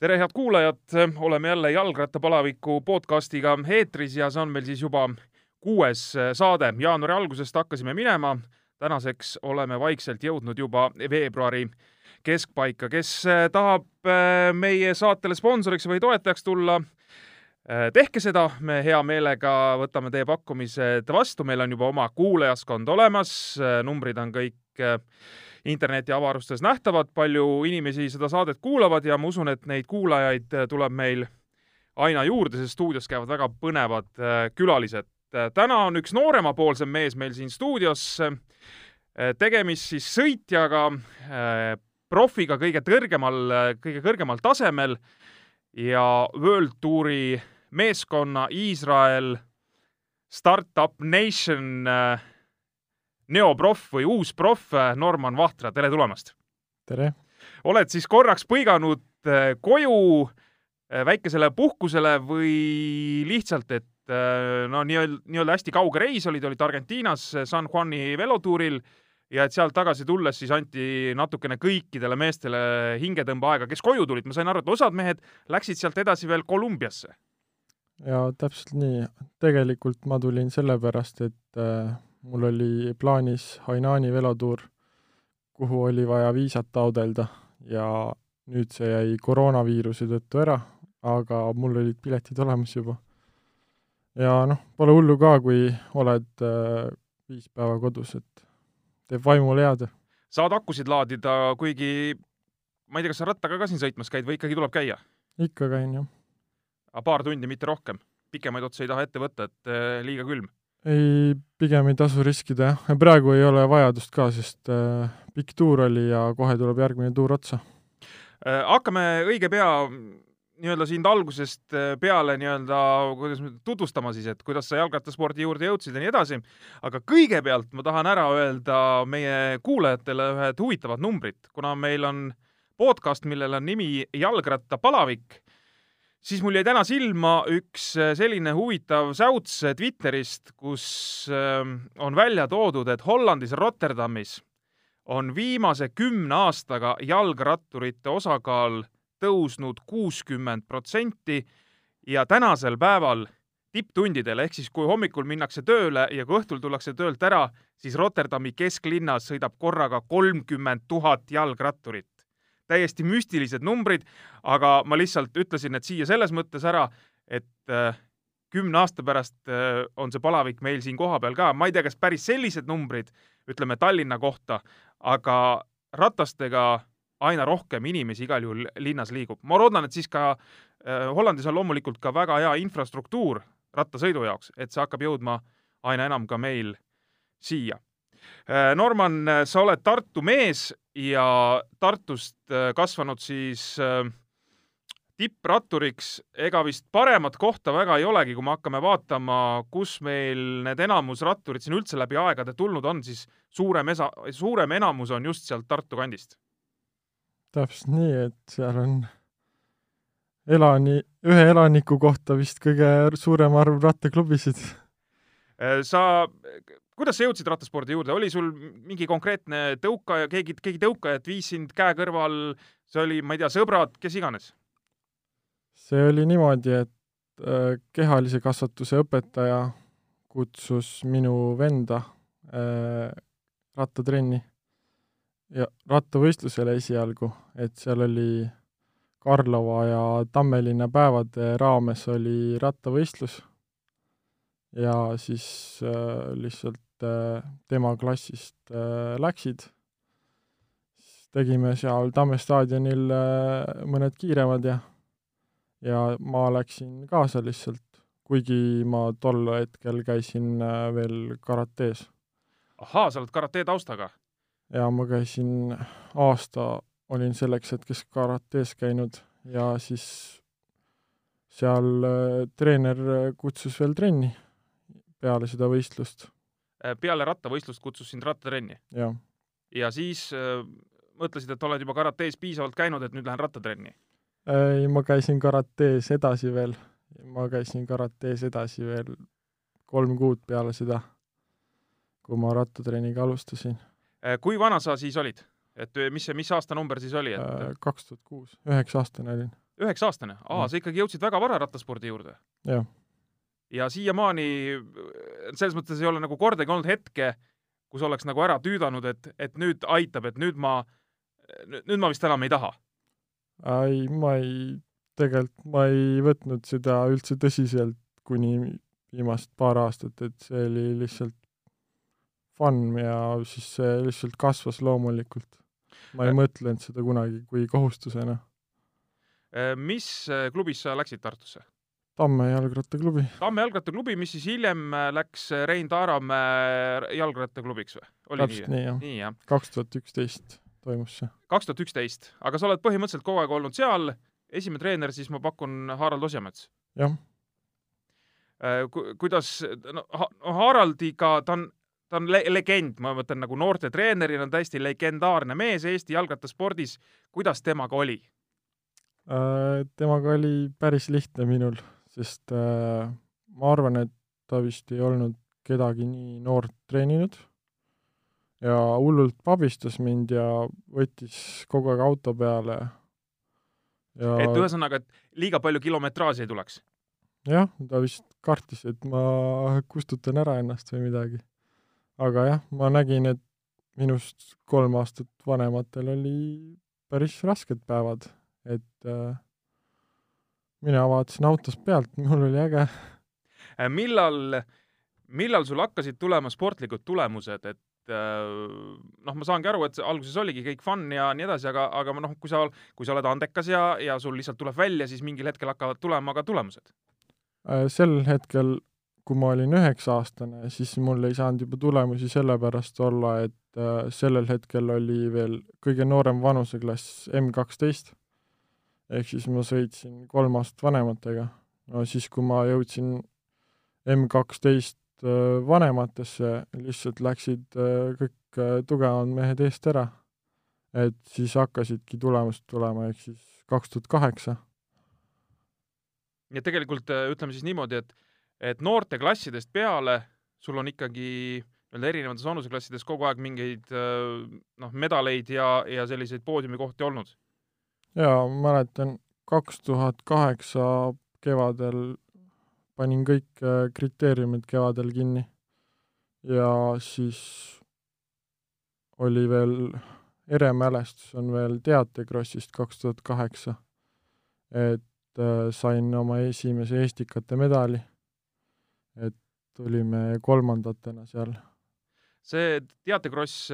tere, head kuulajad, oleme jälle Jalgrattapalaviku podcastiga eetris ja see on meil siis juba kuues saade. jaanuari algusest hakkasime minema, tänaseks oleme vaikselt jõudnud juba veebruari keskpaika. kes tahab äh, meie saatele sponsoriks või toetajaks tulla, äh, tehke seda, me hea meelega võtame teie pakkumised vastu, meil on juba oma kuulajaskond olemas, numbrid on kõik äh, internetiavarustes nähtavad, palju inimesi seda saadet kuulavad ja ma usun, et neid kuulajaid äh, tuleb meil aina juurde, sest stuudios käivad väga põnevad äh, külalised. Täna on üks nooremapoolsem mees meil siin stuudios, tegemist siis sõitjaga, profiga kõige kõrgemal, kõige kõrgemal tasemel ja World Touri meeskonna Iisrael Startup Nation äh, neoproff või uus proff äh, Norman Vahtra, tere tulemast! tere! oled siis korraks põiganud äh, koju äh, väikesele puhkusele või lihtsalt, et no nii-öelda, nii-öelda hästi kauge reis olid, olid Argentiinas San Juani velotuuril ja et sealt tagasi tulles siis anti natukene kõikidele meestele hingetõmbeaega, kes koju tulid, ma sain aru, et osad mehed läksid sealt edasi veel Kolumbiasse. ja täpselt nii, tegelikult ma tulin sellepärast, et mul oli plaanis Hainani velotuur, kuhu oli vaja viisat taodelda ja nüüd see jäi koroonaviiruse tõttu ära, aga mul olid piletid olemas juba. ja noh, pole hullu ka, kui oled äh, viis päeva kodus, et teeb vaimule head. saad akusid laadida, kuigi ma ei tea, kas sa rattaga ka siin sõitmas käid või ikkagi tuleb käia? ikka käin, jah. aga paar tundi, mitte rohkem? pikemaid otsi ei taha ette võtta, et äh, liiga külm ei, pigem ei tasu riskida jah, praegu ei ole vajadust ka, sest äh, pikk tuur oli ja kohe tuleb järgmine tuur otsa äh,. hakkame õige pea nii-öelda sind algusest äh, peale nii-öelda, kuidas tutvustama siis, et kuidas sa jalgrattaspordi juurde jõudsid ja nii edasi. aga kõigepealt ma tahan ära öelda meie kuulajatele ühed huvitavad numbrid, kuna meil on podcast, millel on nimi Jalgrattapalavik siis mul jäi täna silma üks äh, selline huvitav säuts äh, Twitterist, kus ähm, on välja toodud, et Hollandis Rotterdamis on viimase kümne aastaga jalgratturite osakaal tõusnud kuuskümmend protsenti ja tänasel päeval tipptundidel ehk siis kui hommikul minnakse tööle ja kui õhtul tullakse töölt ära, siis Rotterdami kesklinnas sõidab korraga kolmkümmend tuhat jalgratturit täiesti müstilised numbrid, aga ma lihtsalt ütlesin need siia selles mõttes ära, et äh, kümne aasta pärast äh, on see palavik meil siin kohapeal ka, ma ei tea, kas päris sellised numbrid, ütleme Tallinna kohta, aga ratastega aina rohkem inimesi igal juhul linnas liigub. ma loodan, et siis ka äh, Hollandis on loomulikult ka väga hea infrastruktuur rattasõidu jaoks, et see hakkab jõudma aina enam ka meil siia Norman, sa oled Tartu mees ja Tartust äh, kasvanud siis äh, tippratturiks, ega vist paremat kohta väga ei olegi, kui me hakkame vaatama, kus meil need enamus ratturid siin üldse läbi aegade tulnud on, siis suurem esa-, suurem enamus on just sealt Tartu kandist. täpselt nii, et seal on elani, ühe elaniku kohta vist kõige suurem arv rattaklubisid. sa kuidas sa jõudsid rattaspordi juurde, oli sul mingi konkreetne tõukaja, keegi, keegi tõukajat viis sind käe kõrval, see oli, ma ei tea, sõbrad, kes iganes? see oli niimoodi, et äh, kehalise kasvatuse õpetaja kutsus minu venda äh, rattatrenni ja rattavõistlusele esialgu, et seal oli Karlova ja Tammelinna päevade raames oli rattavõistlus. Ja siis äh, lihtsalt tema klassist äh, läksid. siis tegime seal Tamme staadionil äh, mõned kiiremad ja, ja ma läksin kaasa lihtsalt, kuigi ma tol hetkel käisin äh, veel karates. ahaa, sa oled karate taustaga? ja ma käisin aasta, olin selleks hetkeks karates käinud ja siis seal äh, treener kutsus veel trenni peale seda võistlust Äh, peale rattavõistlust kutsus sind rattatrenni? ja siis äh, mõtlesid, et oled juba karates piisavalt käinud, et nüüd lähen rattatrenni? ei, ma käisin karates edasi veel, ma käisin karates edasi veel kolm kuud peale seda, kui ma rattatrenniga alustasin. Äh, kui vana sa siis olid? et mis see, mis aastanumber siis oli et...? Äh, kaks tuhat kuus, üheksa aastane olin. üheksa-aastane, aa, Mm. sa ikkagi jõudsid väga vara rattaspordi juurde. jah, ja siiamaani selles mõttes ei ole nagu kordagi olnud hetke, kus oleks nagu ära tüüdanud, et, et nüüd aitab, et nüüd ma, nüüd ma vist enam ei taha. ei, ma ei, tegelikult ma ei võtnud seda üldse tõsiselt kuni viimast paar aastat, et see oli lihtsalt fun ja siis see lihtsalt kasvas loomulikult. ma ei Äh. mõtlenud seda kunagi kui kohustusena. mis klubis sa läksid Tartusse? Tamme jalgrattaklubi, Tamme jalgrattaklubi, mis siis hiljem läks Rein Taaramäe jalgrattaklubiks või? oli täpselt nii? jah, nii jah kaks tuhat üksteist toimus see. kaks tuhat üksteist, aga sa oled põhimõtteliselt kogu aeg olnud seal, esimene treener siis ma pakun Harald Osjamets. jah, Ku-, kuidas, no Ha- no Haraldiga ta on, ta on le legend, ma mõtlen nagu noorte treenerina on täiesti legendaarne mees Eesti jalgrattaspordis. kuidas temaga oli? Äh, temaga oli päris lihtne minul, sest äh, ma arvan, et ta vist ei olnud kedagi nii noort treeninud ja hullult pabistas mind ja võttis kogu aeg auto peale ja et ühesõnaga, et liiga palju kilometraaži ei tuleks. jah, ta vist kartis, et ma kustutan ära ennast või midagi. aga jah, ma nägin, et minust kolm aastat vanematel oli päris rasked päevad, et äh, mina vaatasin autost pealt, mul oli äge. Äh, millal, millal sul hakkasid tulema sportlikud tulemused, et äh, noh, ma saangi aru, et alguses oligi kõik fun ja nii edasi, aga, aga noh, kui sa, kui sa oled andekas ja, ja sul lihtsalt tuleb välja, siis mingil hetkel hakkavad tulema ka tulemused. Äh, sel hetkel, kui ma olin üheksa-aastane, siis mul ei saanud juba tulemusi sellepärast olla, et sellel hetkel oli veel kõige noorem vanuseklass M kaksteist. Ehk siis ma sõitsin kolm aastat vanematega. no siis, kui ma jõudsin M kaksteist vanematesse, lihtsalt läksid äh, kõik äh, tugevamad mehed eest ära. et siis hakkasidki tulemused tulema, ehk siis kaks tuhat kaheksa nii et tegelikult äh, ütleme siis niimoodi, et, et noorteklassidest peale sul on ikkagi nii-öelda erinevates vanuseklassides kogu aeg mingeid äh, noh, medaleid ja, ja selliseid poodiumikohti olnud. jaa, mäletan, kaks tuhat kaheksa kevadel panin kõik äh, kriteeriumid kevadel kinni ja siis oli veel eremälestus on veel teatekrossist kaks tuhat kaheksa, et äh, sain oma esimese Estikate medali, et tulime kolmandatena seal. see teatekross,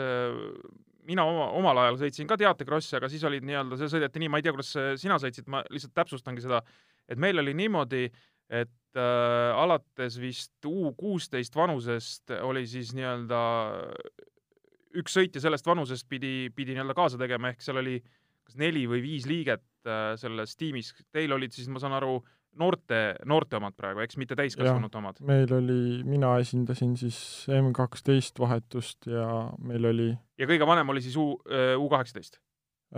mina oma, omal ajal sõitsin ka teatekrossi, aga siis olid nii-öelda, see sõideti nii, ma ei tea, kuidas sina sõitsid, ma lihtsalt täpsustangi seda, et meil oli niimoodi, et äh, alates vist U kuusteist vanusest oli siis nii-öelda üks sõitja sellest vanusest pidi, pidi nii-öelda kaasa tegema, ehk seal oli kas neli või viis liiget äh, selles tiimis, teil olid siis, ma saan aru, noorte, noorte omad praegu, eks mitte täiskasvanute omad? meil oli, mina esindasin siis M kaksteist vahetust ja meil oli ja kõige vanem oli siis U, U kaheksateist,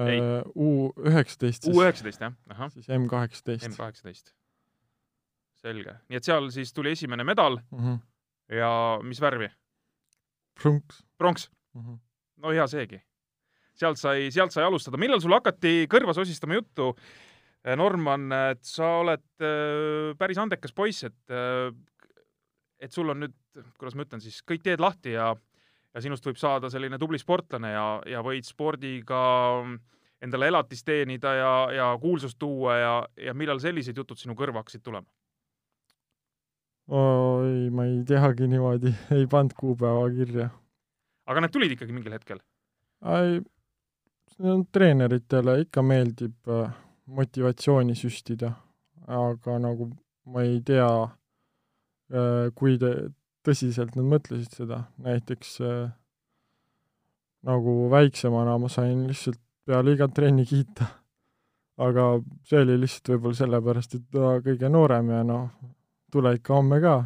Ei. äh, U üheksateist U siis, üheksateist jah, ahah, siis M kaheksateist M. kaheksateist. selge, nii et seal siis tuli esimene medal ja mis värvi? Prunks pronks, mm. -hmm. no hea seegi. sealt sai, sealt sai alustada, millal sul hakati kõrva sosistama juttu, Norman, et sa oled äh, päris andekas poiss, et äh, et sul on nüüd, kuidas ma ütlen siis, kõik teed lahti ja ja sinust võib saada selline tubli sportlane ja, ja võid spordiga endale elatist teenida ja, ja kuulsust tuua ja, ja millal sellised jutud sinu kõrva hakkasid tulema? oi, ma ei teagi niimoodi, ei pannud kuupäeva kirja. aga need tulid ikkagi mingil hetkel? ei, treeneritele ikka meeldib äh, motivatsiooni süstida, aga nagu ma ei tea, kui te- tõsiselt nad mõtlesid seda, näiteks äh, nagu väiksemana ma sain lihtsalt peale igat trenni kiita. aga see oli lihtsalt võib-olla sellepärast, et ta kõige noorem ja noh, tule ikka homme ka.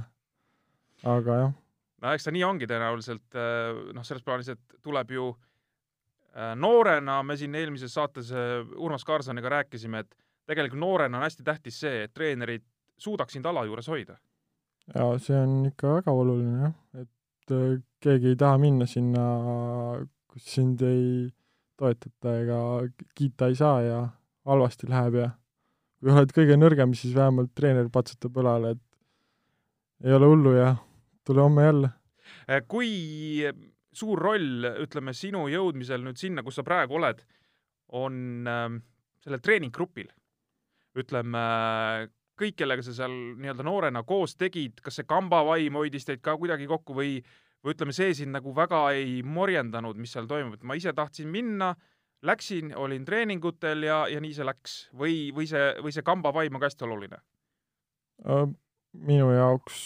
aga jah, no eks ta nii ongi tõenäoliselt, noh, selles plaanis, et tuleb ju äh, noorena, me siin eelmises saates äh, Urmas Kaarsoniga rääkisime, et tegelikult noorena on hästi tähtis see, et treenerid suudaks sind ala juures hoida. ja see on ikka väga oluline jah, et äh, keegi ei taha minna sinna, kus sind ei toetata ega kiita ei saa ja halvasti läheb ja kui oled kõige nõrgem, siis vähemalt treener patsutab õlale, et ei ole hullu ja tule homme jälle. kui suur roll, ütleme, sinu jõudmisel nüüd sinna, kus sa praegu oled, on äh, sellel treeninggrupil? ütleme, kõik, kellega sa seal nii-öelda noorena koos tegid, kas see kambavaim hoidis teid ka kuidagi kokku või, või ütleme, see sind nagu väga ei morjendanud, mis seal toimub, et ma ise tahtsin minna, läksin, olin treeningutel ja, ja nii see läks või, või see, või see kambavaim on ka hästi oluline? Minu jaoks,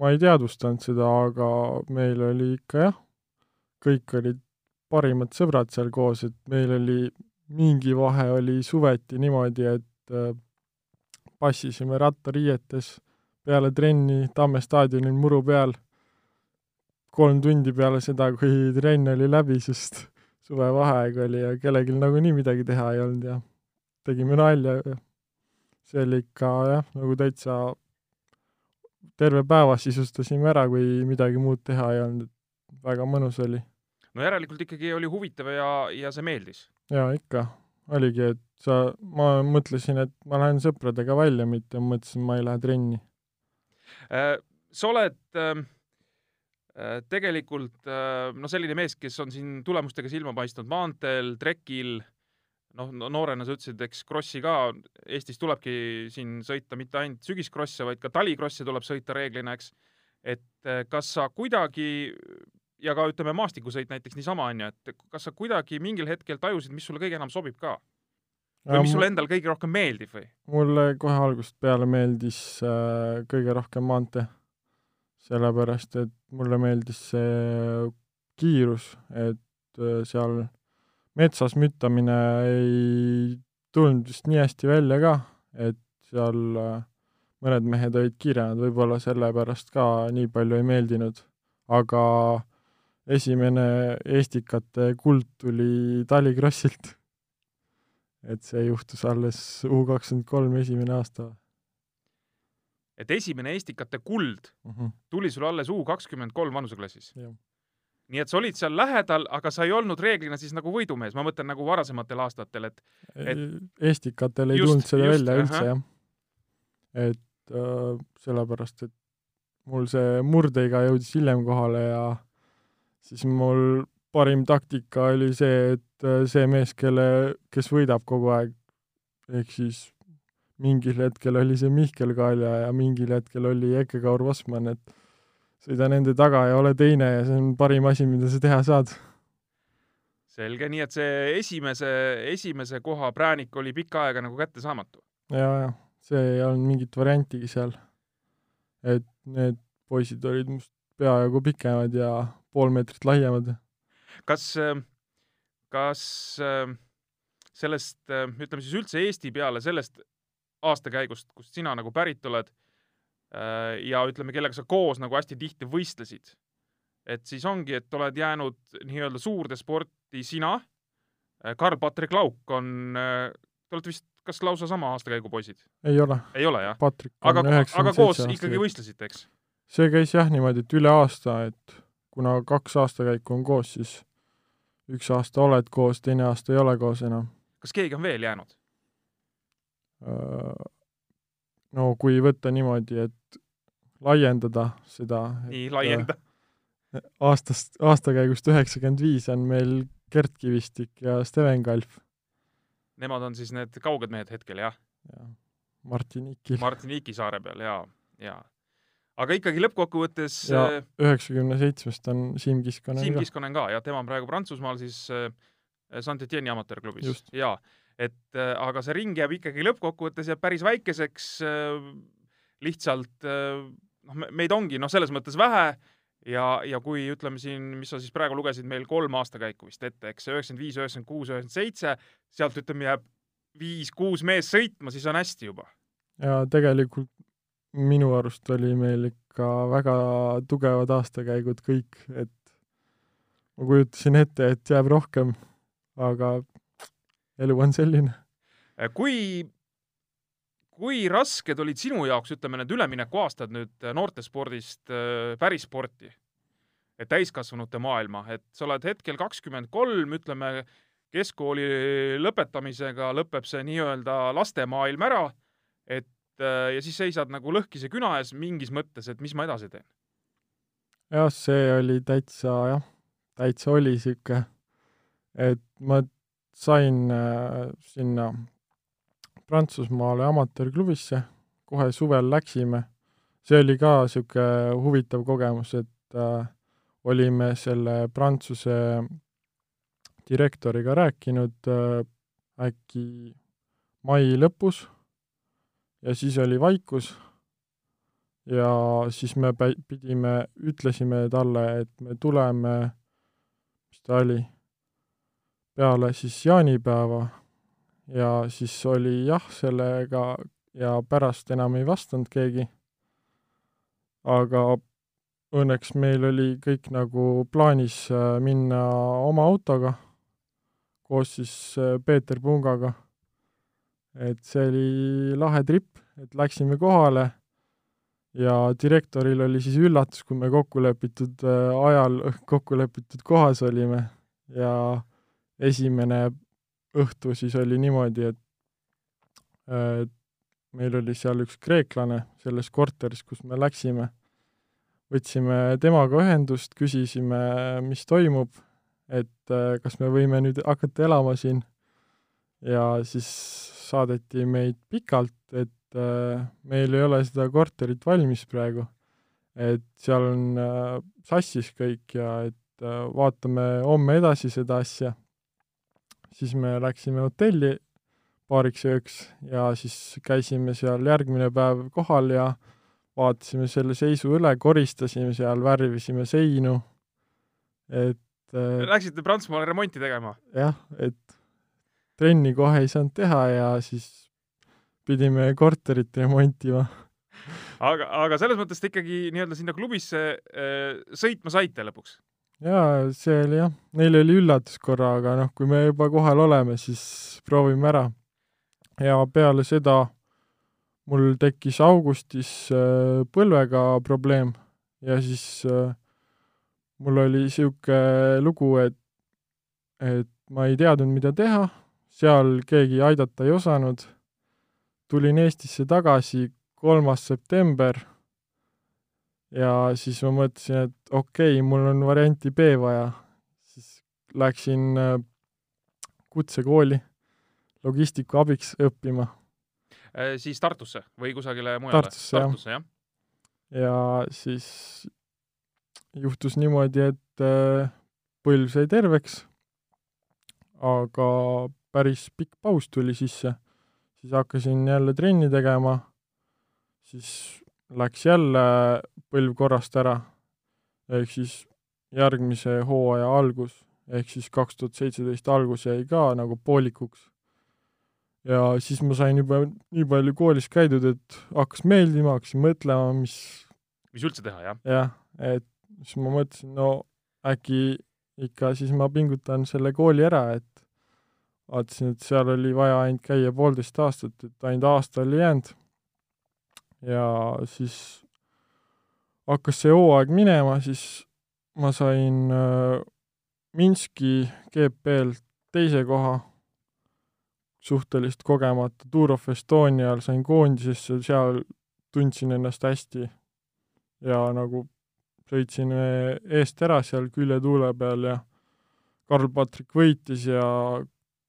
ma ei teadvustanud seda, aga meil oli ikka jah, kõik olid parimad sõbrad seal koos, et meil oli mingi vahe oli suveti niimoodi, et äh, passisime rattariietes peale trenni Tamme staadionil muru peal. Kolm tundi peale seda, kui trenn oli läbi, sest suvevaheaeg oli ja kellelgi nagunii midagi teha ei olnud ja tegime nalja ja see oli ikka jah, nagu täitsa terve päeva sisustasime ära, kui midagi muud teha ei olnud, et väga mõnus oli no järelikult ikkagi oli huvitav ja, ja see meeldis? jaa, ikka. oligi, et sa, ma mõtlesin, et ma lähen sõpradega välja, mitte mõtlesin, ma ei lähe trenni äh,. sa oled ähm, äh, tegelikult äh, no selline mees, kes on siin tulemustega silma paistnud maanteel, trekil, noh, noorena sa ütlesid, eks krossi ka Eestis tulebki siin sõita mitte ainult sügiskrosse, vaid ka talikrosse tuleb sõita reeglina, eks. et äh, kas sa kuidagi ja ka ütleme, maastikusõit näiteks niisama onju, et kas sa kuidagi mingil hetkel tajusid, mis sulle kõige enam sobib ka? või mis sulle endal kõige rohkem meeldib või? mulle kohe algusest peale meeldis äh, kõige rohkem maantee, sellepärast et mulle meeldis see kiirus, et äh, seal metsas müttamine ei tulnud vist nii hästi välja ka, et seal äh, mõned mehed olid kiiremad, võib-olla sellepärast ka nii palju ei meeldinud, aga esimene Estikate kuld tuli Talicrossilt. et see juhtus alles U kakskümmend kolm esimene aasta. et esimene Estikate kuld uh mhm. -huh. tuli sul alles U kakskümmend kolm vanuseklassis? nii et sa olid seal lähedal, aga sa ei olnud reeglina siis nagu võidumees, ma mõtlen nagu varasematel aastatel, et, et Estikatel ei just, tulnud seda just, välja üldse, jah. et äh, sellepärast, et mul see murdeiga jõudis hiljem kohale ja siis mul parim taktika oli see, et äh, see mees, kelle, kes võidab kogu aeg, ehk siis mingil hetkel oli see Mihkel Kalja ja mingil hetkel oli Eke-Kaur Vosman, et sõida nende taga ja ole teine ja see on parim asi, mida sa teha saad. selge, nii et see esimese, esimese koha präänik oli pikka aega nagu kättesaamatu ja,? jaa, see ei olnud mingit variantigi seal. et need poisid olid must peajagu pikemad ja pool meetrit laiemad. kas, kas sellest, ütleme siis üldse Eesti peale, sellest aastakäigust, kust sina nagu pärit oled ja ütleme, kellega sa koos nagu hästi tihti võistlesid, et siis ongi, et oled jäänud nii-öelda suurde sporti sina, Karl-Patrik Lauk on, te olete vist kas lausa sama aastakäigu poisid? ei ole. ei ole, jah? aga, aga koos ikkagi võistlesite, eks? See käis jah niimoodi, et üle aasta, et kuna kaks aastakäiku on koos, siis üks aasta oled koos, teine aasta ei ole koos enam. kas keegi on veel jäänud? Äh, no kui võtta niimoodi, et laiendada seda nii, laienda. Äh, aastast, aastakäigust üheksakümmend viis on meil Gert Kivistik ja Steven Kalf. Nemad on siis need kauged mehed hetkel, jah? jah. Martiniikil. Martiniiki saare peal, jaa, jaa aga ikkagi lõppkokkuvõttes ja äh, üheksakümne seitsmest on Siim Kiskonen Siim Kiskonen ka, jah, tema on praegu Prantsusmaal siis äh, Saint-Etienne'i amatöörklubis. jaa, et äh, aga see ring jääb ikkagi lõppkokkuvõttes jääb päris väikeseks lihtsalt noh, meid ongi noh, selles mõttes vähe ja, ja kui ütleme siin, mis sa siis praegu lugesid meil kolm aastakäiku vist ette, eks, üheksakümmend viis, üheksakümmend kuus, üheksakümmend seitse, sealt ütleme jääb viis-kuus meest sõitma, siis on hästi juba. ja tegelikult minu arust oli meil ikka väga tugevad aastakäigud kõik, et ma kujutasin ette, et jääb rohkem, aga elu on selline. kui, kui rasked olid sinu jaoks, ütleme, need üleminekuaastad nüüd noortespordist äh, pärissporti, täiskasvanute maailma, et sa oled hetkel kakskümmend kolm, ütleme, keskkooli lõpetamisega lõpeb see nii-öelda lastemaailm ära, et äh, ja siis seisad nagu lõhkise küna ees mingis mõttes, et mis ma edasi teen. jah, see oli täitsa jah, täitsa oli sihuke, et ma sain äh, sinna Prantsusmaale amatöörklubisse, kohe suvel läksime. see oli ka sihuke huvitav kogemus, et äh, olime selle Prantsuse direktoriga rääkinud äh, äkki mai lõpus ja siis oli vaikus ja siis me pidime, ütlesime talle, et me tuleme, mis ta oli, peale siis jaanipäeva ja siis oli jah sellega ja pärast enam ei vastanud keegi. aga õnneks meil oli kõik nagu plaanis äh, minna oma autoga koos siis äh, Peeter Pungaga. Et see oli lahe trip, et läksime kohale ja direktoril oli siis üllatus, kui me kokkulepitud äh, ajal, kokkulepitud kohas olime ja esimene õhtu siis oli niimoodi, et äh, meil oli seal üks kreeklane selles korteris, kus me läksime. võtsime temaga ühendust, küsisime, mis toimub et äh, kas me võime nüüd hakata elama siin ja siis saadeti meid pikalt, et äh, meil ei ole seda korterit valmis praegu. et seal on äh, sassis kõik ja et vaatame homme edasi seda asja. siis me läksime hotelli paariks ööks ja siis käisime seal järgmine päev kohal ja vaatasime selle seisu üle, koristasime seal, värvisime seinu, et et Läksite Prantsusmaale remonti tegema? jah, et trenni kohe ei saanud teha ja siis pidime korterit remontima. aga, aga selles mõttes te ikkagi nii-öelda sinna klubisse äh, sõitma saite lõpuks? jaa, see oli jah, neil oli üllatus korra, aga noh, kui me juba kohal oleme, siis proovime ära. ja peale seda mul tekkis augustis äh, põlvega probleem ja siis äh, mul oli niisugune lugu, et, et ma ei teadnud, mida teha, seal keegi aidata ei osanud, tulin Eestisse tagasi, kolmas september, ja siis ma mõtlesin, et okei okay,, mul on varianti B vaja. siis läksin äh, kutsekooli logistiku abiks õppima. Äh, siis Tartusse või kusagile mujale? Tartusse, Tartusse, jah. ja siis juhtus niimoodi, et äh, põlv sai terveks, aga päris pikk paus tuli sisse. siis hakkasin jälle trenni tegema, siis läks jälle põlv korrast ära, ehk siis järgmise hooaja algus, ehk siis kaks tuhat seitseteist algus jäi ka nagu poolikuks. ja siis ma sain juba nii palju koolis käidud, et hakkas meeldima, hakkasin mõtlema, mis mis üldse teha, jah? jah, et siis ma mõtlesin, no äkki ikka siis ma pingutan selle kooli ära, et vaatasin, et seal oli vaja ainult käia poolteist aastat, et ainult aasta oli jäänud. ja siis hakkas see hooaeg minema, siis ma sain äh, Minski GP-lt teise koha, suhteliselt kogemata Tour of Estonial sain koondisesse, seal tundsin ennast hästi ja nagu sõitsin eest ära seal küljetuule peal ja Karl-Patrik võitis ja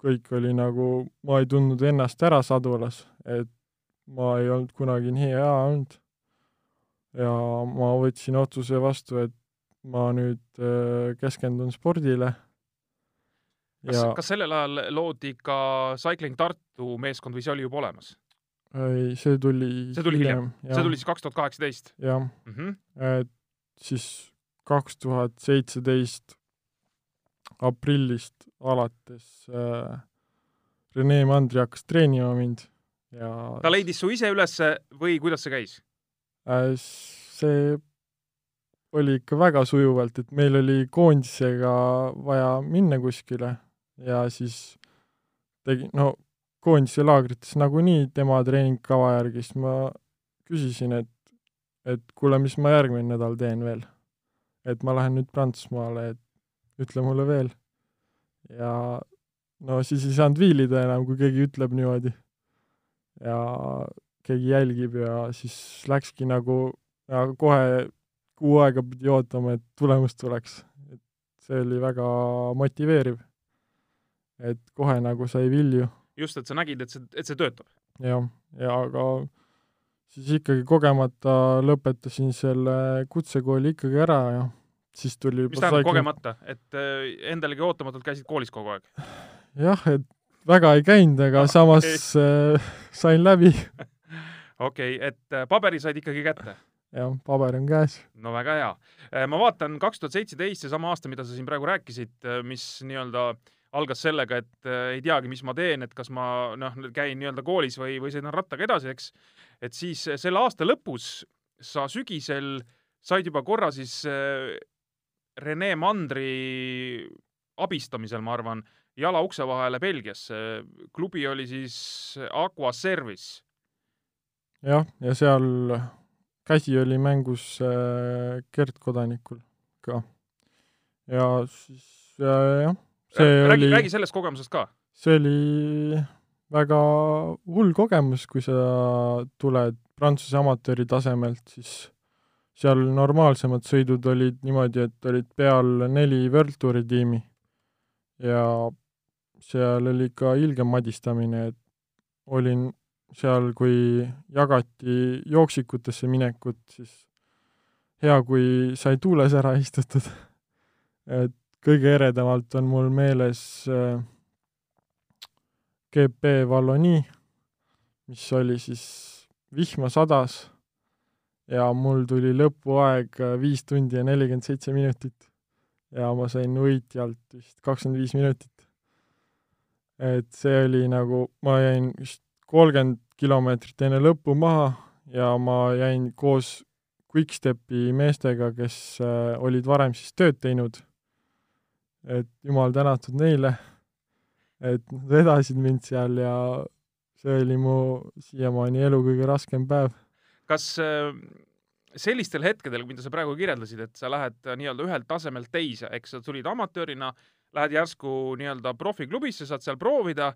kõik oli nagu, ma ei tundnud ennast ära sadulas, et ma ei olnud kunagi nii hea olnud. ja ma võtsin otsuse vastu, et ma nüüd äh, keskendun spordile. kas ja..., kas sellel ajal loodi ka Cycling Tartu meeskond või see oli juba olemas? ei, see tuli see tuli hiljem, hiljem., see tuli siis kaks tuhat kaheksateist? jah mm, -hmm. et siis kaks tuhat seitseteist aprillist alates äh, Rene Mandri hakkas treenima mind ja ta leidis su ise ülesse või kuidas see käis äh,? see oli ikka väga sujuvalt, et meil oli koondisega vaja minna kuskile ja siis tegi, no koondise laagrites nagunii tema treeningkava järgi, siis ma küsisin, et et kuule, mis ma järgmine nädal teen veel. et ma lähen nüüd Prantsusmaale, et ütle mulle veel. Ja no siis ei saanud viilida enam, kui keegi ütleb niimoodi. ja keegi jälgib ja siis läkski nagu ja kohe kuu aega pidi ootama, et tulemus tuleks. et see oli väga motiveeriv. et kohe nagu sai vilju. just, et sa nägid, et see, et see töötab. jah, ja aga siis ikkagi kogemata lõpetasin selle kutsekooli ikkagi ära ja siis tuli mis tähendab kogemata, et äh, endalegi ootamatult käisid koolis kogu aeg? jah, et väga ei käinud, aga no, samas okay. äh, sain läbi. okei okay,, et äh, paberi said ikkagi kätte? jah, paber on käes. no väga hea. Äh, ma vaatan kaks tuhat seitseteist, seesama aasta, mida sa siin praegu rääkisid, mis nii-öelda algas sellega, et ei teagi, mis ma teen, et kas ma noh, käin nii-öelda koolis või, või sõidan rattaga edasi, eks. et siis selle aasta lõpus sa sügisel said juba korra siis Rene Mandri abistamisel, ma arvan, jala ukse vahele Belgiasse. klubi oli siis Aqua Service. jah, ja seal käsi oli mängus äh, Gert Kodanikul ka. ja siis äh, jah, see räägi, oli räägi sellest kogemusest ka. see oli väga hull kogemus, kui sa tuled Prantsuse amatööri tasemelt, siis seal normaalsemad sõidud olid niimoodi, et olid peal neli World Touri tiimi ja seal oli ikka ilgem madistamine, et olin seal, kui jagati jooksikutesse minekut, siis hea, kui sai tuules ära istutud. et kõige eredamalt on mul meeles äh, GP Valloni, mis oli siis vihma sadas ja mul tuli lõpuaeg äh, viis tundi ja nelikümmend seitse minutit. ja ma sain võitjalt vist kakskümmend viis minutit. et see oli nagu, ma jäin vist kolmkümmend kilomeetrit enne lõppu maha ja ma jäin koos Quickstepi meestega, kes äh, olid varem siis tööd teinud. et jumal tänatud neile, et nad vedasid mind seal ja see oli mu siiamaani elu kõige raskem päev kas äh, sellistel hetkedel, mida sa praegu kirjeldasid, et sa lähed äh, nii-öelda ühelt tasemelt teise, eks sa tulid amatöörina, lähed järsku nii-öelda profiklubisse, saad seal proovida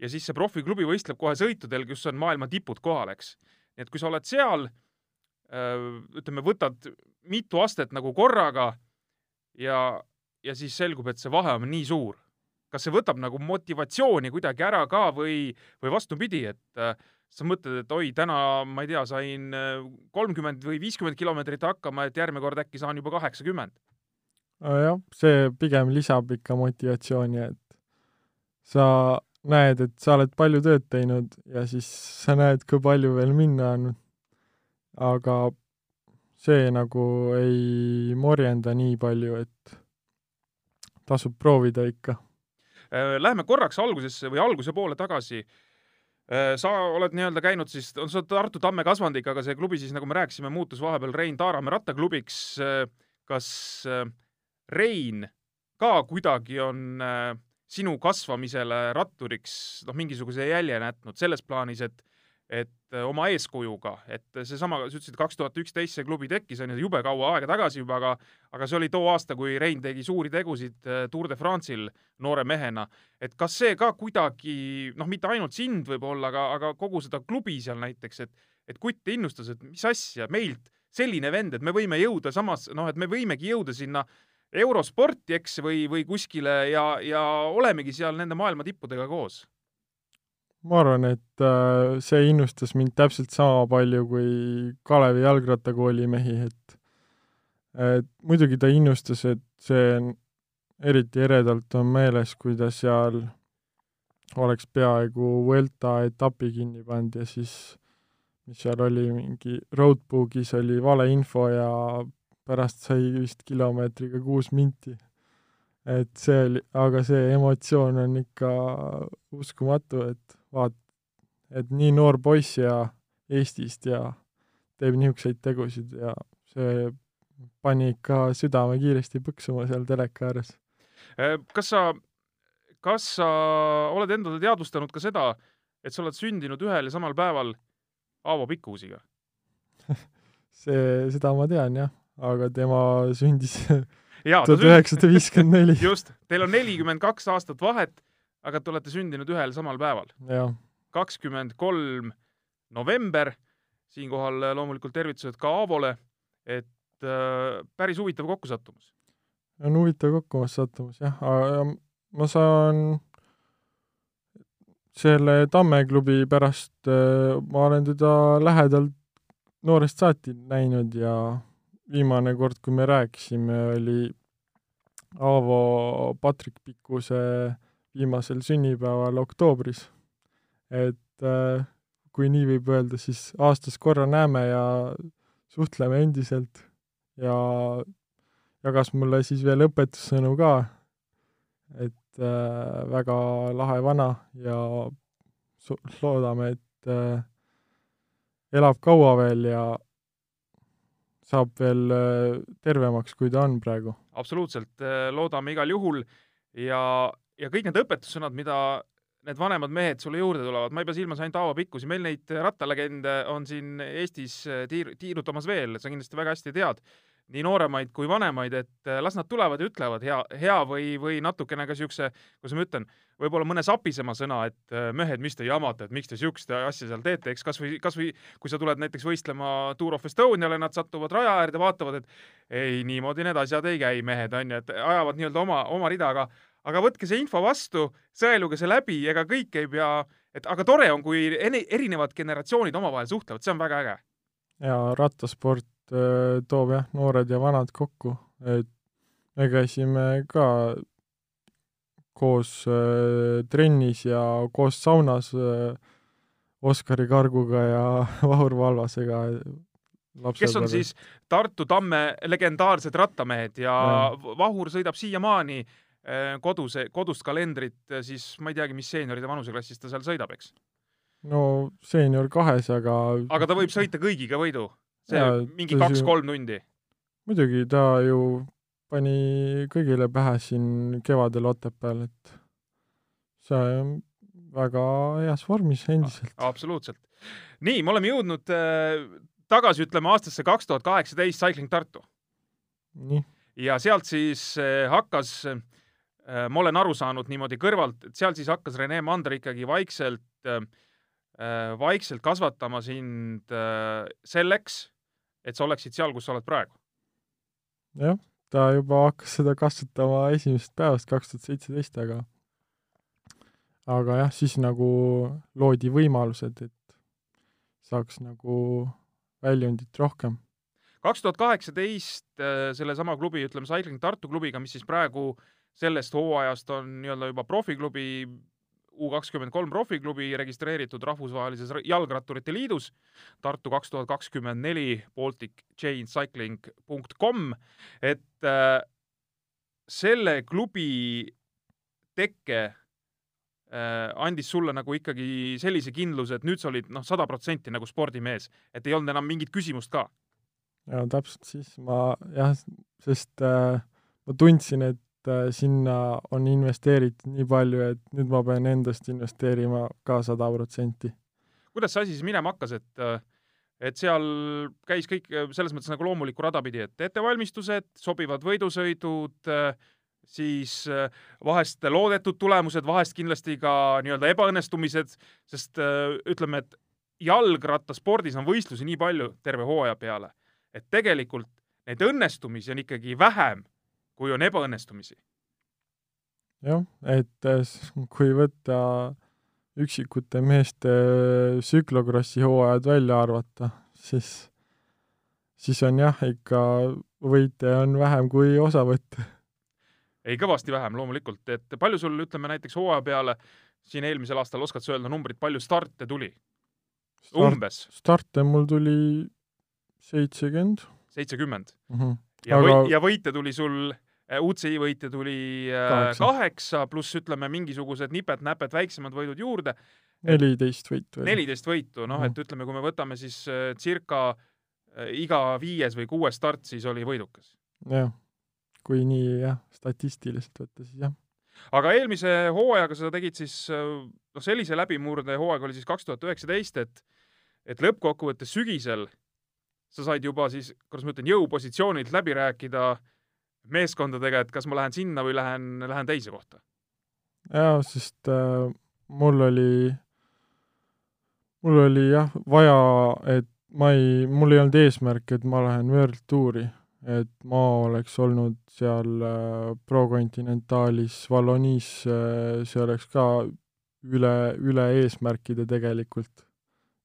ja siis see profiklubi võistleb kohe sõitudel, kus on maailma tipud kohal, eks. nii et kui sa oled seal, äh, ütleme, võtad mitu astet nagu korraga ja, ja siis selgub, et see vahe on nii suur. kas see võtab nagu motivatsiooni kuidagi ära ka või, või vastupidi, et sa mõtled, et oi, täna ma ei tea, sain äh, kolmkümmend või viiskümmend kilomeetrit hakkama, et järgmine kord äkki saan juba kaheksakümmend. jah, see pigem lisab ikka motivatsiooni, et sa näed, et sa oled palju tööd teinud ja siis sa näed, kui palju veel minna on. aga see nagu ei morjenda nii palju, et tasub proovida ikka. Äh, läheme korraks algusesse või alguse poole tagasi sa oled nii-öelda käinud siis, on see Tartu Tamme kasvandik, aga see klubi siis, nagu me rääkisime, muutus vahepeal Rein Taaramäe rattaklubiks. Äh, kas äh, Rein ka kuidagi on sinu kasvamisele ratturiks noh, mingisuguse jälje jätnud selles plaanis, et et äh, oma eeskujuga, et seesama, sa ütlesid, kaks tuhat üksteist see klubi tekkis, on ju, jube kaua aega tagasi juba, aga aga see oli too aasta, kui Rein tegi suuri tegusid äh, Tour de France'il noore mehena. et kas see ka kuidagi, noh, mitte ainult sind võib-olla, aga, aga kogu seda klubi seal näiteks, et et kutt innustas, et mis asja, meilt selline vend, et me võime jõuda samas, noh, et me võimegi jõuda sinna eurosporti, eks, või, või kuskile ja, ja olemegi seal nende maailma tippudega koos ma arvan, et äh, see innustas mind täpselt sama palju kui Kalevi jalgrattakooli mehi, et et muidugi ta innustas, et see on, eriti eredalt on meeles, kui ta seal oleks peaaegu Vuelta etapi kinni pannud ja siis mis seal oli, mingi roadbook'is oli valeinfo ja pärast sai vist kilomeetriga kuus minti. et see oli, aga see emotsioon on ikka uskumatu, et vaat-, et nii noor poiss ja Eestist ja teeb niisuguseid tegusid ja see pani ikka südame kiiresti põksuma seal teleka ääres. Äh, kas sa, kas sa oled endale teadvustanud ka seda, et sa oled sündinud ühel ja samal päeval Aavo Pikkuusiga see, seda ma tean jah, aga tema sündis tuhat üheksasada viiskümmend neli. just, teil on nelikümmend kaks aastat vahet aga te olete sündinud ühel samal päeval, kakskümmend kolm november. siinkohal loomulikult tervitused ka Aavole, et äh, päris huvitav kokkusattumus. on huvitav kokkusattumumus jah, aga ma saan selle Tamme klubi pärast, äh, ma olen teda lähedalt noorest saati näinud ja viimane kord, kui me rääkisime, oli Aavo Patrik Pikkuse viimasel sünnipäeval oktoobris. et äh, kui nii võib öelda, siis aastas korra näeme ja suhtleme endiselt ja jagas mulle siis veel õpetussõnu ka, et äh, väga lahe vana ja loodame, et äh, elab kaua veel ja saab veel äh, tervemaks, kui ta on praegu. absoluutselt, loodame igal juhul ja, ja kõik need õpetussõnad, mida need vanemad mehed sulle juurde tulevad, ma ei pea silmas ainult Aavo Pikkusi, meil neid rattalegende on siin Eestis tiir-, tiirutamas veel, sa kindlasti väga hästi tead, nii nooremaid kui vanemaid, et las nad tulevad ja ütlevad hea, hea või, või natukene ka siukse, kuidas ma ütlen, võib-olla mõne sapisema sõna, et mehed, mis te jamate, et miks te siukest asja seal teete, eks kasvõi, kasvõi kui sa tuled näiteks võistlema Tour of Estoniale, nad satuvad raja äärde, vaatavad, et ei, niimoodi need asjad ei käi, mehed, onju, et ajavad nii-öelda oma, oma rida, aga aga võtke see info vastu, sõeluge see läbi, ega kõik ei pea, et aga tore on, kui erinevad generatsioonid omavahel suhtlevad, see on väga äge. ja rattasport äh, toob jah, noored ja vanad kokku, et me käisime ka koos äh, trennis ja koos saunas äh, Oskari Karguga ja Vahur Valvasega. kes on siis Tartu Tamme legendaarsed rattamehed ja, ja. Vahur sõidab siiamaani äh, Äh, kodus, kodust kalendrit, äh, siis ma ei teagi, mis seenioride vanuseklassis ta seal sõidab, eks? no seenior kahes, aga aga ta võib sõita kõigiga võidu? see ja, mingi kaks-kolm tundi? muidugi, ta ju pani kõigile pähe siin kevadel Otepääl, et see on väga heas vormis endiselt. absoluutselt. nii, me oleme jõudnud äh, tagasi, ütleme, aastasse kaks tuhat kaheksateist Cycling Tartu. ja sealt siis äh, hakkas Äh, ma olen aru saanud niimoodi kõrvalt, et seal siis hakkas Rene Mandr ikkagi vaikselt, äh, äh, vaikselt kasvatama sind selleks, et sa oleksid seal, kus sa oled praegu. jah, ta juba hakkas seda kasvatama esimesest päevast kaks tuhat seitseteist, aga aga jah, siis nagu loodi võimalused, et saaks nagu väljundit rohkem. kaks tuhat kaheksateist sellesama klubi, ütleme, Cycling Tartu klubiga, mis siis praegu äh, sellest hooajast on nii-öelda juba profiklubi, U kakskümmend kolm profiklubi registreeritud Rahvusvahelises Jalgratturite Liidus, Tartu kaks tuhat kakskümmend neli, balticchaincycling.com, et äh, selle klubi tekke äh, andis sulle nagu ikkagi sellise kindluse, et nüüd sa olid noh, sada protsenti nagu spordimees, et ei olnud enam mingit küsimust ka. ja täpselt siis ma jah, sest äh, ma tundsin, et sinna on investeeritud nii palju, et nüüd ma pean endast investeerima ka sada protsenti. kuidas see asi siis minema hakkas, et äh, et seal käis kõik äh, selles mõttes nagu loomulikku rada pidi, et ettevalmistused, sobivad võidusõidud, siis vahest loodetud tulemused, vahest kindlasti ka nii-öelda ebaõnnestumised, sest ütleme, et jalgrattaspordis on võistlusi nii palju terve hooaja peale, et tegelikult neid õnnestumisi on ikkagi vähem kui on ebaõnnestumisi. jah, et äh, kui võtta üksikute meeste tsüklokrossi hooajad välja arvata, siis, siis on jah, ikka võite on vähem kui osavõtte. ei, kõvasti vähem loomulikult, et palju sul, ütleme näiteks hooaja peale siin eelmisel aastal, oskad sa öelda numbrit, palju starte tuli Start,? umbes? starte mul tuli seitsekümmend. seitsekümmend? Mhm. ja Aga... või-, ja võite tuli sul Äh, UCI võite tuli äh, kaheksa, kaheksa, pluss ütleme, mingisugused nipet-näpet väiksemad võidud juurde. neliteist võitu. neliteist võitu, noh, et ütleme, kui me võtame siis äh, circa iga viies või kuues start, siis oli võidukas. jah, kui nii jah, statistiliselt võtta, siis jah. aga eelmise hooajaga sa tegid siis, noh, sellise läbimurde hooaeg oli siis kaks tuhat üheksateist, et et lõppkokkuvõttes sügisel sa said juba siis, kuidas ma ütlen, jõupositsioonilt läbi rääkida äh, meeskondadega, et kas ma lähen sinna või lähen, lähen teise kohta? jaa, sest äh, mul oli, mul oli jah, vaja, et ma ei, mul ei olnud eesmärk, et ma lähen World Touri, et ma oleks olnud seal äh, Pro Continentalis, Wallonis äh,, see oleks ka üle, üle eesmärkide tegelikult.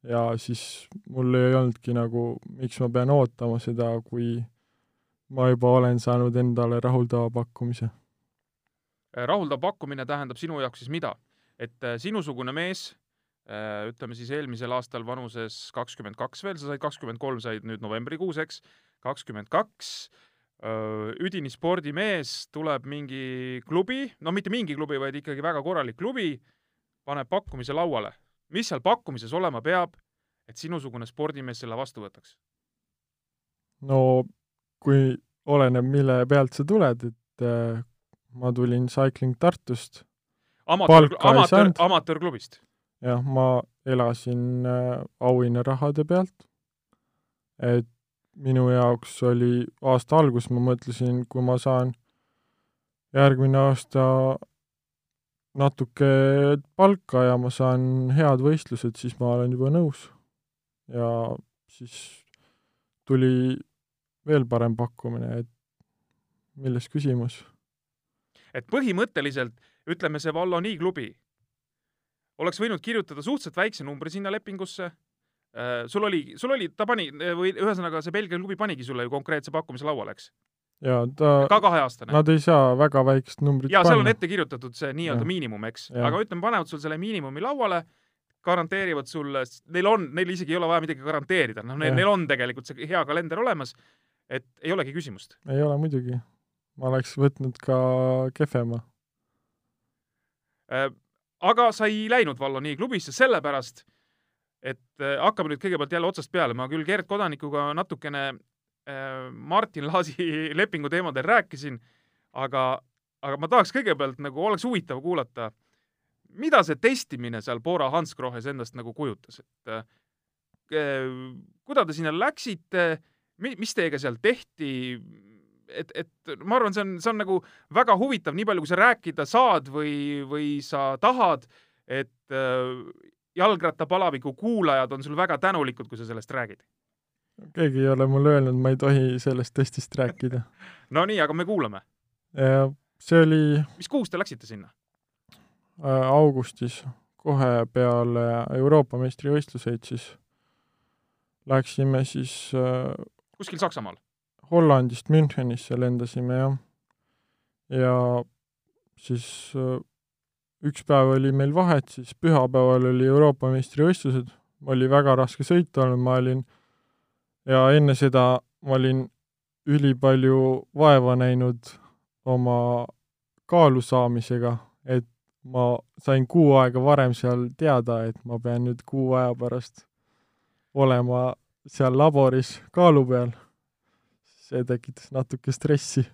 ja siis mul ei olnudki nagu, miks ma pean ootama seda, kui ma juba olen saanud endale rahuldava pakkumise Äh, rahuldav pakkumine tähendab sinu jaoks siis mida? et äh, sinusugune mees, äh, ütleme siis eelmisel aastal vanuses kakskümmend kaks veel, sa said kakskümmend kolm, said nüüd novembrikuus, eks, kakskümmend kaks, üdini spordimees, tuleb mingi klubi, no mitte mingi klubi, vaid ikkagi väga korralik klubi, paneb pakkumise lauale. mis seal pakkumises olema peab, et sinusugune spordimees selle vastu võtaks? no kui oleneb, mille pealt sa tuled, et ma tulin Cycling Tartust. amatöör, amatöör, amatöörklubist? jah, ma elasin äh, auhinnarahade pealt. et minu jaoks oli aasta algus, ma mõtlesin, kui ma saan järgmine aasta natuke palka ja ma saan head võistlused, siis ma olen juba nõus. ja siis tuli veel parem pakkumine, et milles küsimus? Et põhimõtteliselt ütleme, see Valloni klubi oleks võinud kirjutada suhteliselt väikse numbri sinna lepingusse. Äh, sul oli, sul oli, ta pani või ühesõnaga see Belgia klubi panigi sulle ju konkreetse pakkumise lauale, eks? jaa, ta ka kaheaastane. Nad ei saa väga väikest numbrit jaa, seal on ette kirjutatud see nii-öelda miinimum, eks, aga ütleme, panevad sul selle miinimumi lauale, garanteerivad sulle, neil on, neil isegi ei ole vaja midagi garanteerida, noh, neil, neil on tegelikult see hea kalender olemas, et ei olegi küsimust. ei ole muidugi ma oleks võtnud ka kehvema äh,. aga sa ei läinud Valloni klubisse sellepärast, et äh, hakkame nüüd kõigepealt jälle otsast peale, ma küll Gerd Kodanikuga natukene äh, Martin Laasi lepingu teemadel rääkisin, aga, aga ma tahaks kõigepealt nagu, oleks huvitav kuulata, mida see testimine seal Bora Hansgrohes endast nagu kujutas, et äh, kuidas te sinna läksite, mis teiega seal tehti, et, et ma arvan, see on, see on nagu väga huvitav, nii palju, kui sa rääkida saad või, või sa tahad, et äh, jalgrattapalaviku kuulajad on sul väga tänulikud, kui sa sellest räägid. keegi ei ole mulle öelnud, ma ei tohi sellest testist rääkida Nonii, aga me kuulame. see oli mis kuus te läksite sinna? Äh, augustis, kohe peale Euroopa meistrivõistluseid siis läksime siis äh, kuskil Saksamaal? Hollandist Münchenisse lendasime, jah. ja siis äh, üks päev oli meil vahet, siis pühapäeval oli Euroopa meistrivõistlused, oli väga raske sõit olnud, ma olin ja enne seda ma olin ülipalju vaeva näinud oma kaalu saamisega, et ma sain kuu aega varem seal teada, et ma pean nüüd kuu aja pärast olema seal laboris kaalu peal see tekitas natuke stressi.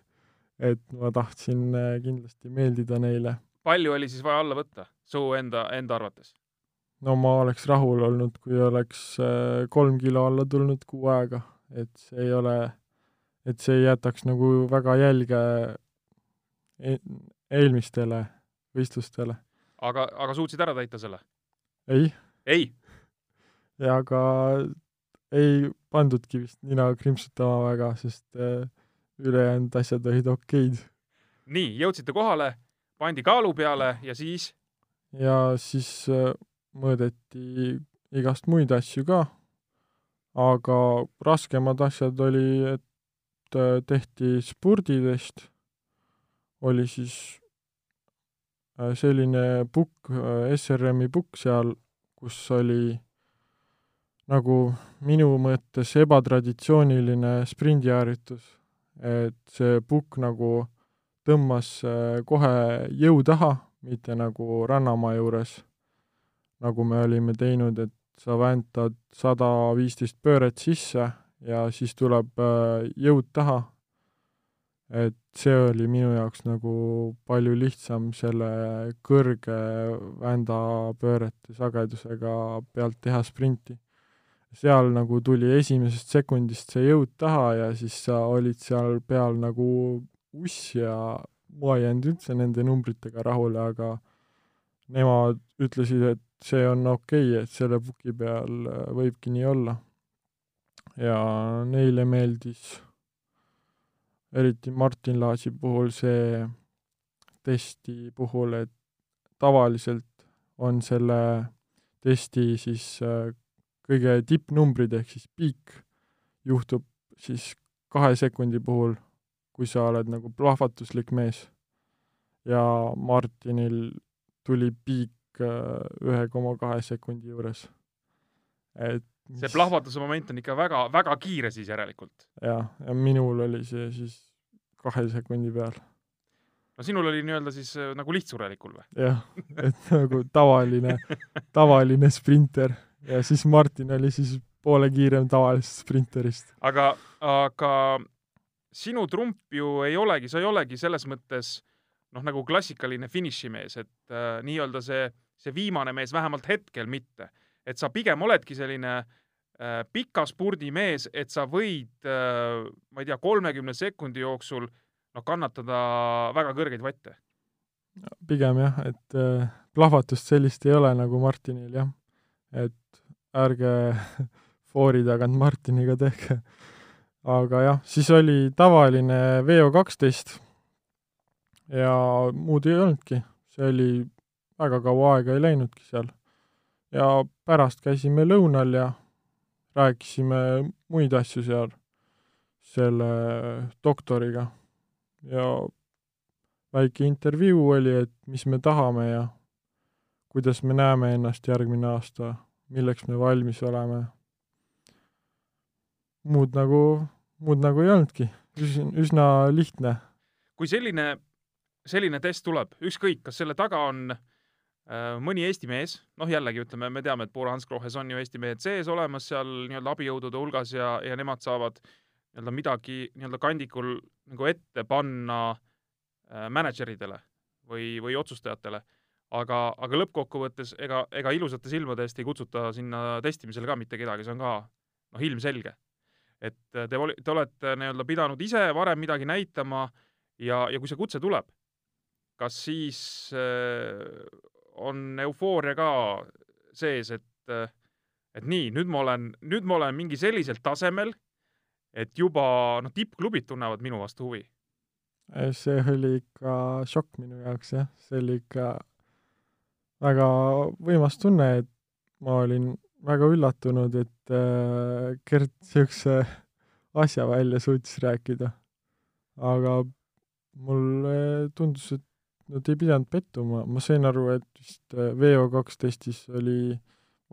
et ma tahtsin äh, kindlasti meeldida neile. palju oli siis vaja alla võtta su enda, enda arvates? no ma oleks rahul olnud, kui oleks äh, kolm kilo alla tulnud kuu aega, et see ei ole, et see ei jätaks nagu väga jälge e eelmistele võistlustele. aga, aga suutsid ära täita selle? ei. ei? ja ka ei pandudki vist nina krimpsutama väga, sest äh, ülejäänud asjad olid okeid. nii, jõudsite kohale, pandi kaalu peale ja siis? ja siis äh, mõõdeti igast muid asju ka, aga raskemad asjad oli, et äh, tehti spurditest, oli siis selline pukk, SRM-i pukk seal, kus oli nagu minu mõttes ebatraditsiooniline sprindiharjutus. et see pukk nagu tõmbas äh, kohe jõu taha, mitte nagu rannamaa juures, nagu me olime teinud, et sa väntad sada viisteist pööret sisse ja siis tuleb äh, jõud taha. et see oli minu jaoks nagu palju lihtsam selle kõrge vändapöörete sagedusega pealt teha sprinti seal nagu tuli esimesest sekundist see jõud taha ja siis sa olid seal peal nagu uss ja ma ei jäänud üldse nende numbritega rahule, aga nemad ütlesid, et see on okei okay,, et selle puki peal äh, võibki nii olla. ja neile meeldis eriti Martin Laasi puhul see testi puhul, et tavaliselt on selle testi siis äh, kõige tippnumbrid ehk siis piik juhtub siis kahe sekundi puhul, kui sa oled nagu plahvatuslik mees. ja Martinil tuli piik äh, ühe koma kahe sekundi juures. et mis... see plahvatuse moment on ikka väga, väga kiire siis järelikult. jah, ja minul oli see siis kahe sekundi peal. no sinul oli nii-öelda siis äh, nagu lihtsurelikul või? jah, et nagu tavaline tavaline sprinter ja siis Martin oli siis poole kiirem tavalisest sprinterist. aga, aga sinu trump ju ei olegi, sa ei olegi selles mõttes noh, nagu klassikaline finišimees, et äh, nii-öelda see, see viimane mees, vähemalt hetkel mitte. et sa pigem oledki selline äh, pika spurdimees, et sa võid äh,, ma ei tea, kolmekümne sekundi jooksul noh, kannatada väga kõrgeid vatte. pigem jah, et äh, plahvatust sellist ei ole nagu Martinil jah, et ärge foori tagant Martiniga tehke. aga jah, siis oli tavaline VO kaksteist ja muud ei olnudki, see oli, väga kaua aega ei läinudki seal. ja pärast käisime lõunal ja rääkisime muid asju seal selle doktoriga ja väike intervjuu oli, et mis me tahame ja kuidas me näeme ennast järgmine aasta, milleks me valmis oleme. muud nagu, muud nagu ei olnudki, üsna lihtne. kui selline selline test tuleb, ükskõik, kas selle taga on äh, mõni Eesti mees, noh jällegi ütleme, me teame, et Poola Hansgrohes on ju Eesti mehed sees olemas seal nii-öelda abijõudude hulgas ja, ja nemad saavad nii-öelda midagi nii-öelda kandikul nagu ette panna äh, mänedžeridele või, või otsustajatele. Aga, aga lõppkokkuvõttes ega, ega ilusate silmade eest ei kutsuta sinna testimisele ka mitte kedagi, see on ka noh, ilmselge. et te, te olete nii-öelda pidanud ise varem midagi näitama ja, ja kui see kutse tuleb, kas siis äh, on eufooria ka sees, et, äh, et nii, nüüd ma olen, nüüd ma olen mingi sellisel tasemel, et juba noh, tippklubid tunnevad minu vastu huvi? Äh, see oli ikka šokk minu jaoks jah, see oli ikka väga võimas tunne, et ma olin väga üllatunud, et äh, Gert niisuguse asja välja suutis rääkida. aga mulle tundus, et Nad ei pidanud pettuma, ma sain aru, et vist äh, VO2 testis oli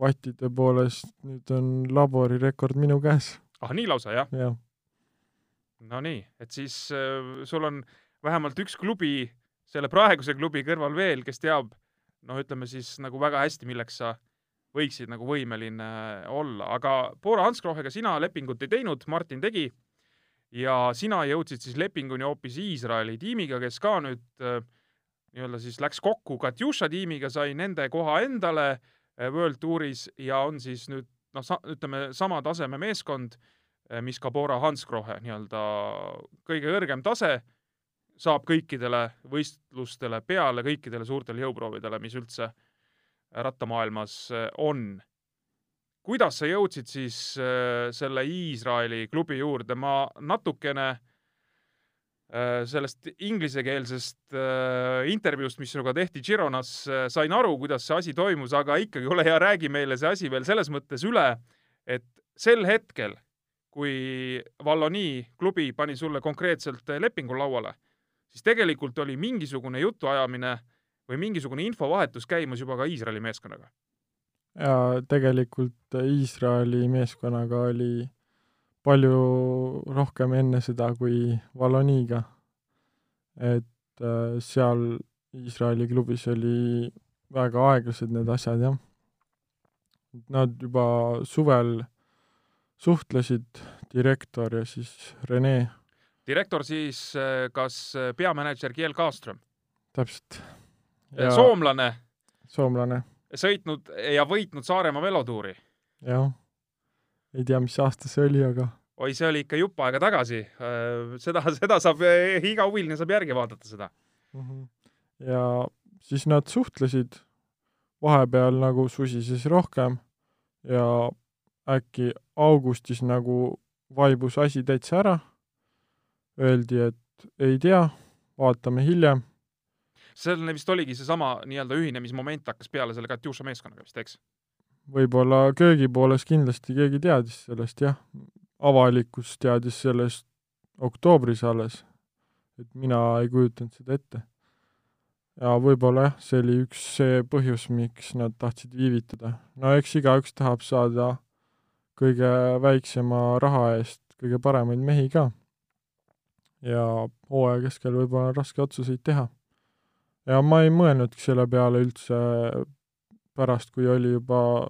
vattide poolest, nüüd on laborirekord minu käes. ah, nii lausa, jah? jah. no nii, et siis äh, sul on vähemalt üks klubi selle praeguse klubi kõrval veel, kes teab, noh, ütleme siis nagu väga hästi, milleks sa võiksid nagu võimeline olla, aga Bora Hansgrohega sina lepingut ei teinud, Martin tegi ja sina jõudsid siis lepinguni hoopis Iisraeli tiimiga, kes ka nüüd äh, nii-öelda siis läks kokku Katjuša tiimiga, sai nende koha endale eh, World Touris ja on siis nüüd noh, sa-, ütleme sama taseme meeskond, eh, mis ka Bora Hansgrohe nii-öelda kõige kõrgem tase, saab kõikidele võistlustele peale, kõikidele suurtele jõuproovidele, mis üldse rattamaailmas eh, on. kuidas sa jõudsid siis selle Iisraeli klubi juurde, ma natukene äh, Äh, sellest inglisekeelsest äh, intervjuust, mis sinuga tehti Gironas, äh, sain aru, kuidas see asi toimus, aga ikkagi, ole hea, räägi meile see asi veel selles mõttes üle, et sel hetkel, kui Valloni klubi pani sulle konkreetselt lepingu lauale, siis tegelikult oli mingisugune jutuajamine või mingisugune infovahetus käimas juba ka Iisraeli meeskonnaga. jaa, tegelikult Iisraeli meeskonnaga oli palju rohkem enne seda kui Valoniga. et äh, seal Iisraeli klubis oli väga aeglased need asjad, jah. Nad juba suvel suhtlesid, direktor ja siis Rene. Direktor siis äh, kas peamänedžer Kiel Kaaström? täpselt. soomlane? soomlane. sõitnud ja võitnud Saaremaa velotuuri? jah ei tea, mis aasta see oli, aga oi, see oli ikka jupp aega tagasi. Seda, seda saab, iga huviline saab järgi vaadata seda mm. -hmm. ja siis nad suhtlesid vahepeal nagu susises rohkem ja äkki augustis nagu vaibus asi täitsa ära, öeldi, et ei tea, vaatame hiljem. seal vist oligi seesama nii-öelda ühinemismoment hakkas peale selle Katjuša meeskonnaga vist, eks? võib-olla köögipooles kindlasti keegi teadis sellest, jah. avalikkus teadis sellest oktoobris alles. et mina ei kujutanud seda ette. ja võib-olla jah, see oli üks see põhjus, miks nad tahtsid viivitada. no eks igaüks tahab saada kõige väiksema raha eest kõige paremaid mehi ka. Ja hooaja keskel võib-olla on raske otsuseid teha. ja ma ei mõelnudki selle peale üldse pärast, kui oli juba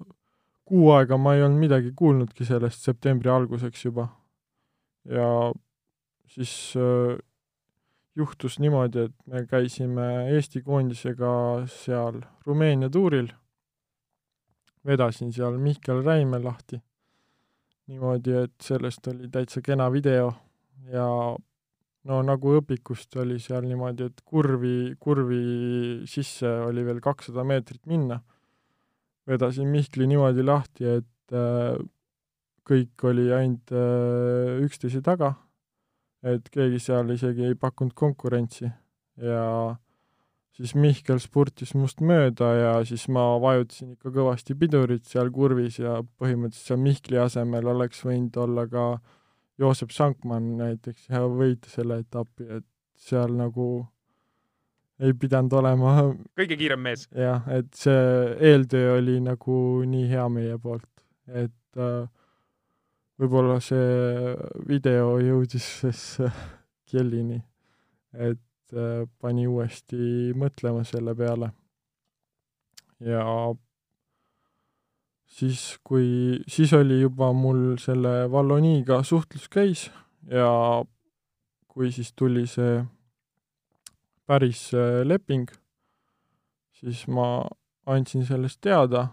kuu aega, ma ei olnud midagi kuulnudki sellest septembri alguseks juba. ja siis äh, juhtus niimoodi, et me käisime Eesti koondisega seal Rumeenia tuuril, vedasin seal Mihkel Räime lahti niimoodi, et sellest oli täitsa kena video ja no nagu õpikust oli seal niimoodi, et kurvi, kurvi sisse oli veel kakssada meetrit minna. vedasin Mihkli niimoodi lahti, et äh, kõik oli ainult äh, üksteise taga, et keegi seal isegi ei pakkunud konkurentsi ja siis Mihkel spurtis must mööda ja siis ma vajutasin ikka kõvasti pidurit seal kurvis ja põhimõtteliselt seal Mihkli asemel oleks võinud olla ka Joosep Sankmann näiteks võita selle etapi, et seal nagu ei pidanud olema kõige kiirem mees. jah, et see eeltöö oli nagu nii hea meie poolt, et äh, võib-olla see video jõudis siis Kielini, et Äh, pani uuesti mõtlema selle peale. ja siis, kui, siis oli juba mul selle Valloniga suhtlus käis ja kui siis tuli see päris äh, leping, siis ma andsin sellest teada.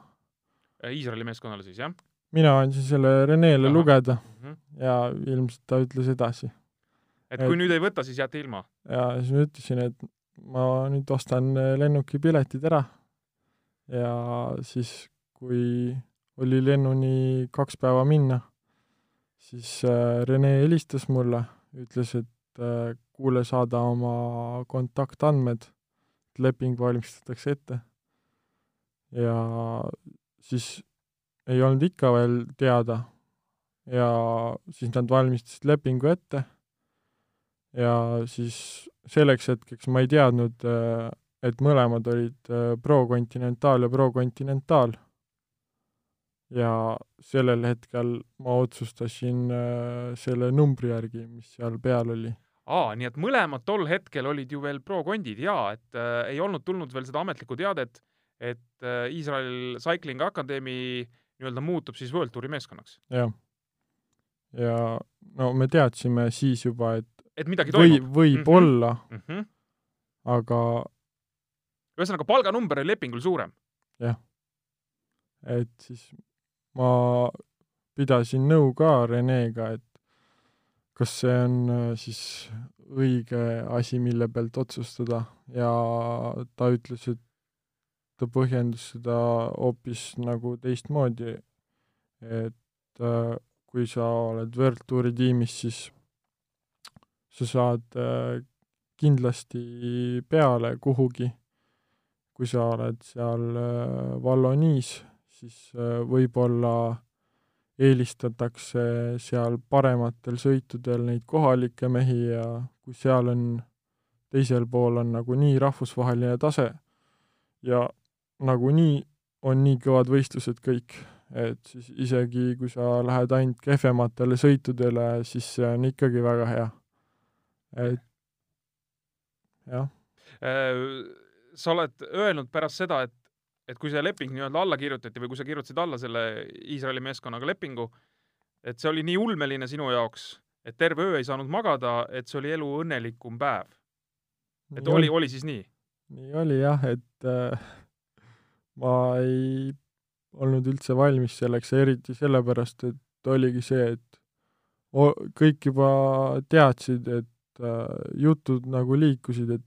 Äh, Iisraeli meeskonnale siis, jah? mina andsin selle Renele Aha. lugeda mm -hmm. ja ilmselt ta ütles edasi et kui et, nüüd ei võta, siis jääte ilma? jaa, siis ma ütlesin, et ma nüüd ostan äh, lennukipiletid ära ja siis, kui oli lennuni kaks päeva minna, siis äh, Rene helistas mulle, ütles, et äh, kuule, saada oma kontaktandmed, leping valmistatakse ette. ja siis ei olnud ikka veel teada ja siis nad valmistasid lepingu ette ja siis selleks hetkeks ma ei teadnud, äh, et mõlemad olid Pro Continental ja Pro Continental. Ja sellel hetkel ma otsustasin äh, selle numbri järgi, mis seal peal oli. aa, nii et mõlemad tol hetkel olid ju veel Pro Condid jaa, et äh, ei olnud tulnud veel seda ametlikku teadet, et äh, Iisrael Cycling Academy nii-öelda muutub siis World Touri meeskonnaks. jah. ja no me teadsime siis juba, et et midagi toimub. või, võib-olla mm, -hmm. aga ühesõnaga, palganumber oli lepingul suurem? jah. et siis ma pidasin nõu ka Renega, et kas see on äh, siis õige asi, mille pealt otsustada ja ta ütles, et ta põhjendas seda hoopis nagu teistmoodi, et äh, kui sa oled World Touri tiimis, siis sa saad äh, kindlasti peale kuhugi. kui sa oled seal Valloniis, siis äh, võib-olla eelistatakse seal parematel sõitudel neid kohalikke mehi ja kui seal on, teisel pool on nagunii rahvusvaheline tase ja nagunii on nii kõvad võistlused kõik, et siis isegi kui sa lähed ainult kehvematele sõitudele, siis see on ikkagi väga hea et jah. Äh, sa oled öelnud pärast seda, et, et kui see leping nii-öelda alla kirjutati või kui sa kirjutasid alla selle Iisraeli meeskonnaga lepingu, et see oli nii ulmeline sinu jaoks, et terve öö ei saanud magada, et see oli elu õnnelikum päev. et nii oli, oli siis nii? nii oli jah, et äh, ma ei olnud üldse valmis selleks, eriti sellepärast, et oligi see, et kõik juba teadsid, et äh, jutud nagu liikusid, et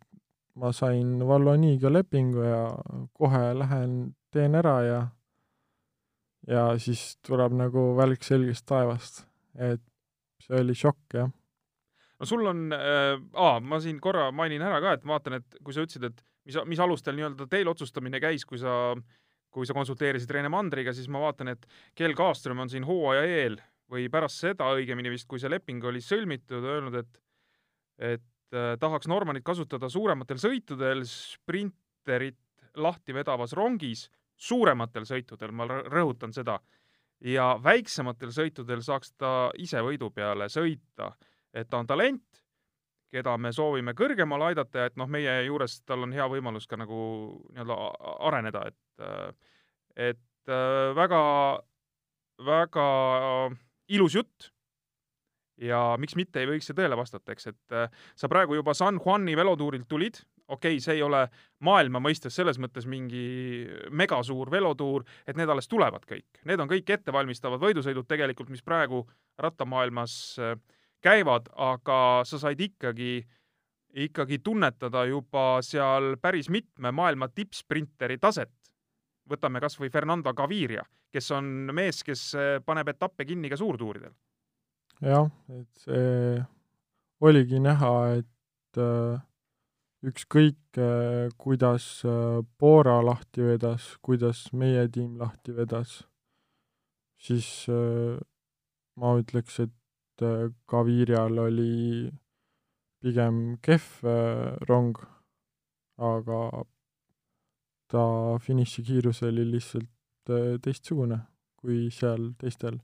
ma sain Valloniga lepingu ja kohe lähen teen ära ja ja siis tuleb nagu välk selgest taevast. et see oli šokk, jah. no sul on äh,, aa, ma siin korra mainin ära ka, et ma vaatan, et kui sa ütlesid, et mis, mis alustel nii-öelda teil otsustamine käis, kui sa, kui sa konsulteerisid Rene Mandriga, siis ma vaatan, et Kel Kaaström on siin hooaja eel või pärast seda õigemini vist, kui see leping oli sõlmitud, öelnud, et et tahaks Normanit kasutada suurematel sõitudel, sprinterit lahti vedavas rongis, suurematel sõitudel, ma rõhutan seda, ja väiksematel sõitudel saaks ta ise võidu peale sõita, et ta on talent, keda me soovime kõrgemale aidata ja et noh, meie juures tal on hea võimalus ka nagu nii-öelda areneda, et et äh, väga, väga ilus jutt ja miks mitte ei võiks see tõele vastata, eks, et äh, sa praegu juba San Juani velotuurilt tulid, okei okay,, see ei ole maailma mõistes selles mõttes mingi megasuur velotuur, et need alles tulevad kõik. Need on kõik ettevalmistavad võidusõidud tegelikult, mis praegu rattamaailmas äh, käivad, aga sa said ikkagi, ikkagi tunnetada juba seal päris mitme maailma tippsprinteri taset. võtame kas või Fernando Gaviria, kes on mees, kes äh, paneb etappe kinni ka suurtuuridel jah, et see oligi näha, et äh, ükskõik äh,, kuidas äh, Bora lahti vedas, kuidas meie tiim lahti vedas, siis ma ütleks, et Gaviirial oli pigem kehv rong, aga ta finišikiirus oli lihtsalt teistsugune kui seal teistel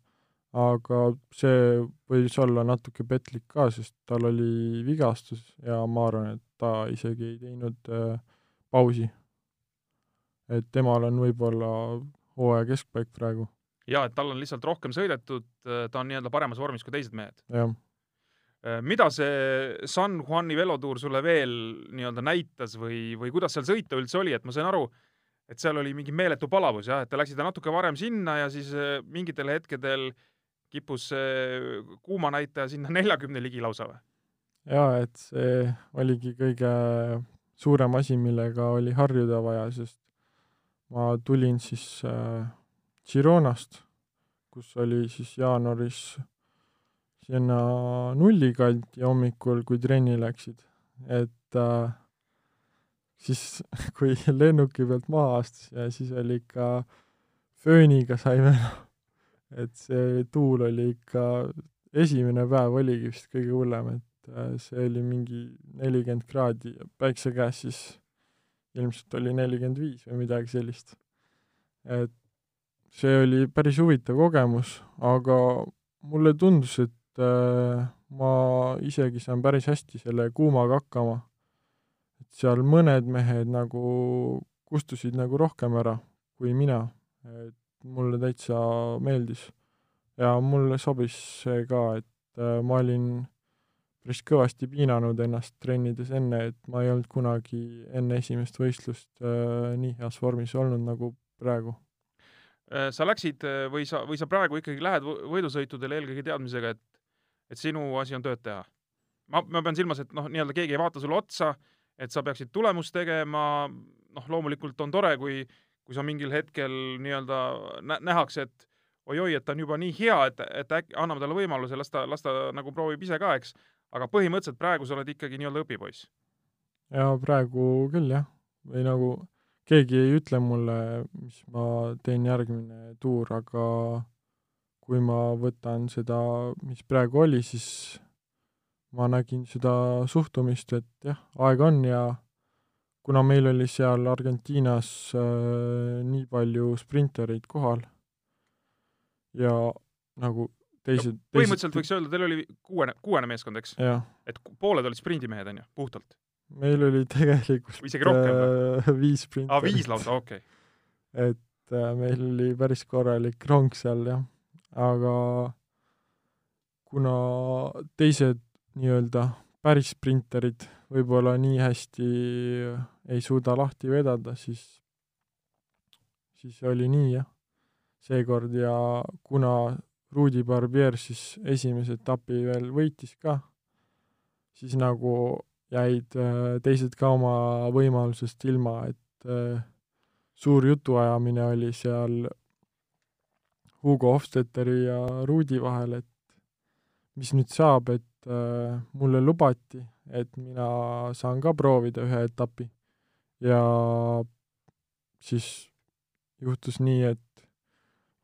aga see võis olla natuke petlik ka, sest tal oli vigastus ja ma arvan, et ta isegi ei teinud äh, pausi. et temal on võib-olla hooaja keskpaik praegu. jaa, et tal on lihtsalt rohkem sõidetud, äh, ta on nii-öelda paremas vormis kui teised mehed. jah äh, mida see San Juani velotuur sulle veel nii-öelda näitas või, või kuidas seal sõita üldse oli, et ma sain aru, et seal oli mingi meeletu palavus jah, et te läksite natuke varem sinna ja siis äh, mingitel hetkedel äh, kippus see kuumanäitaja sinna neljakümne ligi lausa või? jaa, et see oligi kõige suurem asi, millega oli harjuda vaja, sest ma tulin siis äh, Gironast, kus oli siis jaanuaris sinna nulli kanti hommikul, kui trenni läksid, et äh, siis kui lennuki pealt maha astus ja siis oli ikka fööniga saime et see tuul oli ikka, esimene päev oligi vist kõige hullem, et äh, see oli mingi nelikümmend kraadi ja päikse käes siis ilmselt oli nelikümmend viis või midagi sellist. et see oli päris huvitav kogemus, aga mulle tundus, et äh, ma isegi saan päris hästi selle kuumaga hakkama. et seal mõned mehed nagu kustusid nagu rohkem ära kui mina, et mulle täitsa meeldis. ja mulle sobis see ka, et äh, ma olin päris kõvasti piinanud ennast trennides enne, et ma ei olnud kunagi enne esimest võistlust äh, nii heas vormis olnud nagu praegu. Äh, sa läksid või sa, või sa praegu ikkagi lähed võidusõitudele eelkõige teadmisega, et, et sinu asi on tööd teha? ma, ma pean silmas, et noh, nii-öelda keegi ei vaata sulle otsa, et sa peaksid tulemust tegema, noh, loomulikult on tore, kui kui sa mingil hetkel nii-öelda nä nähakse, et oi-oi, et ta on juba nii hea, et, et äkki anname talle võimaluse, las ta, las ta nagu proovib ise ka, eks. aga põhimõtteliselt praegu sa oled ikkagi nii-öelda õpipoiss. jaa, praegu küll jah. või nagu keegi ei ütle mulle, mis ma teen järgmine tuur, aga kui ma võtan seda, mis praegu oli, siis ma nägin seda suhtumist, et jah, aega on ja kuna meil oli seal Argentiinas äh, nii palju sprintereid kohal ja nagu teised no, põhimõtteliselt teised... võiks öelda, teil oli kuuene, kuuene meeskond, eks? et pooled olid sprindimehed, on ju, puhtalt? meil oli tegelikult isegi rohkem äh, viis sprinterit. aa, viis lausa, okei okay.. et äh, meil oli päris korralik rong seal, jah. aga kuna teised nii-öelda päris sprinterid võib-olla nii hästi ei suuda lahti vedada, siis, siis oli nii jah, seekord ja kuna Rudi Barbier siis esimese etapi veel võitis ka, siis nagu jäid äh, teised ka oma võimalusest ilma, et äh, suur jutuajamine oli seal Hugo Hofstetteri ja Rudi vahel, et mis nüüd saab, et äh, mulle lubati, et mina saan ka proovida ühe etapi. Ja siis juhtus nii, et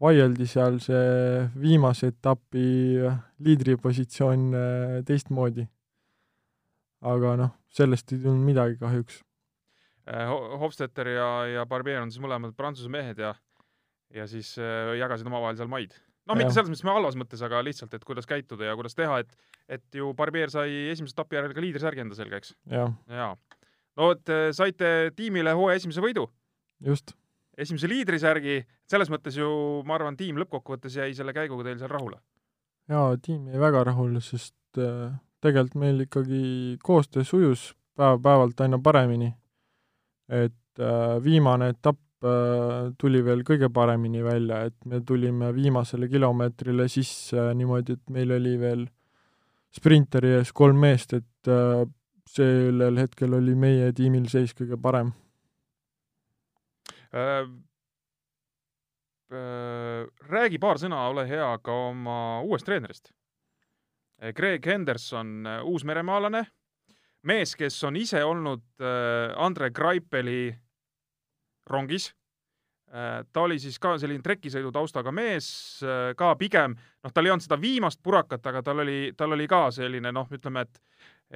vaieldi seal see viimase etapi liidripositsioon äh, teistmoodi. aga noh, sellest ei tulnud midagi kahjuks. Äh, Hofstetter ja, ja Barbier on siis mõlemad Prantsuse mehed ja ja siis äh, jagasid omavahel seal maid. no mitte selles mõttes halvas mõttes, aga lihtsalt, et kuidas käituda ja kuidas teha, et et ju Barbier sai esimese etapi järel ka liidrisärgi enda selga, eks? jaa. No et saite tiimile hooaja esimese võidu. just esimese liidrisärgi, selles mõttes ju ma arvan, tiim lõppkokkuvõttes jäi selle käiguga teil seal rahule? jaa, tiim jäi väga rahule, sest äh, tegelikult meil ikkagi koostöö sujus päev-päevalt aina paremini. et äh, viimane etapp äh, tuli veel kõige paremini välja, et me tulime viimasele kilomeetrile sisse niimoodi, et meil oli veel sprinteri ees kolm meest, et äh, sellel hetkel oli meie tiimil seis kõige parem Äh, äh, räägi paar sõna, ole hea, ka oma uuest treenerist. Äh, Greg Henderson, uusmeremaalane, mees, kes on ise olnud Andre Greipeli rongis. ta oli siis ka selline trekisõidu taustaga mees, ka pigem, noh, tal ei olnud seda viimast purakat, aga tal oli, tal oli ka selline noh, ütleme, et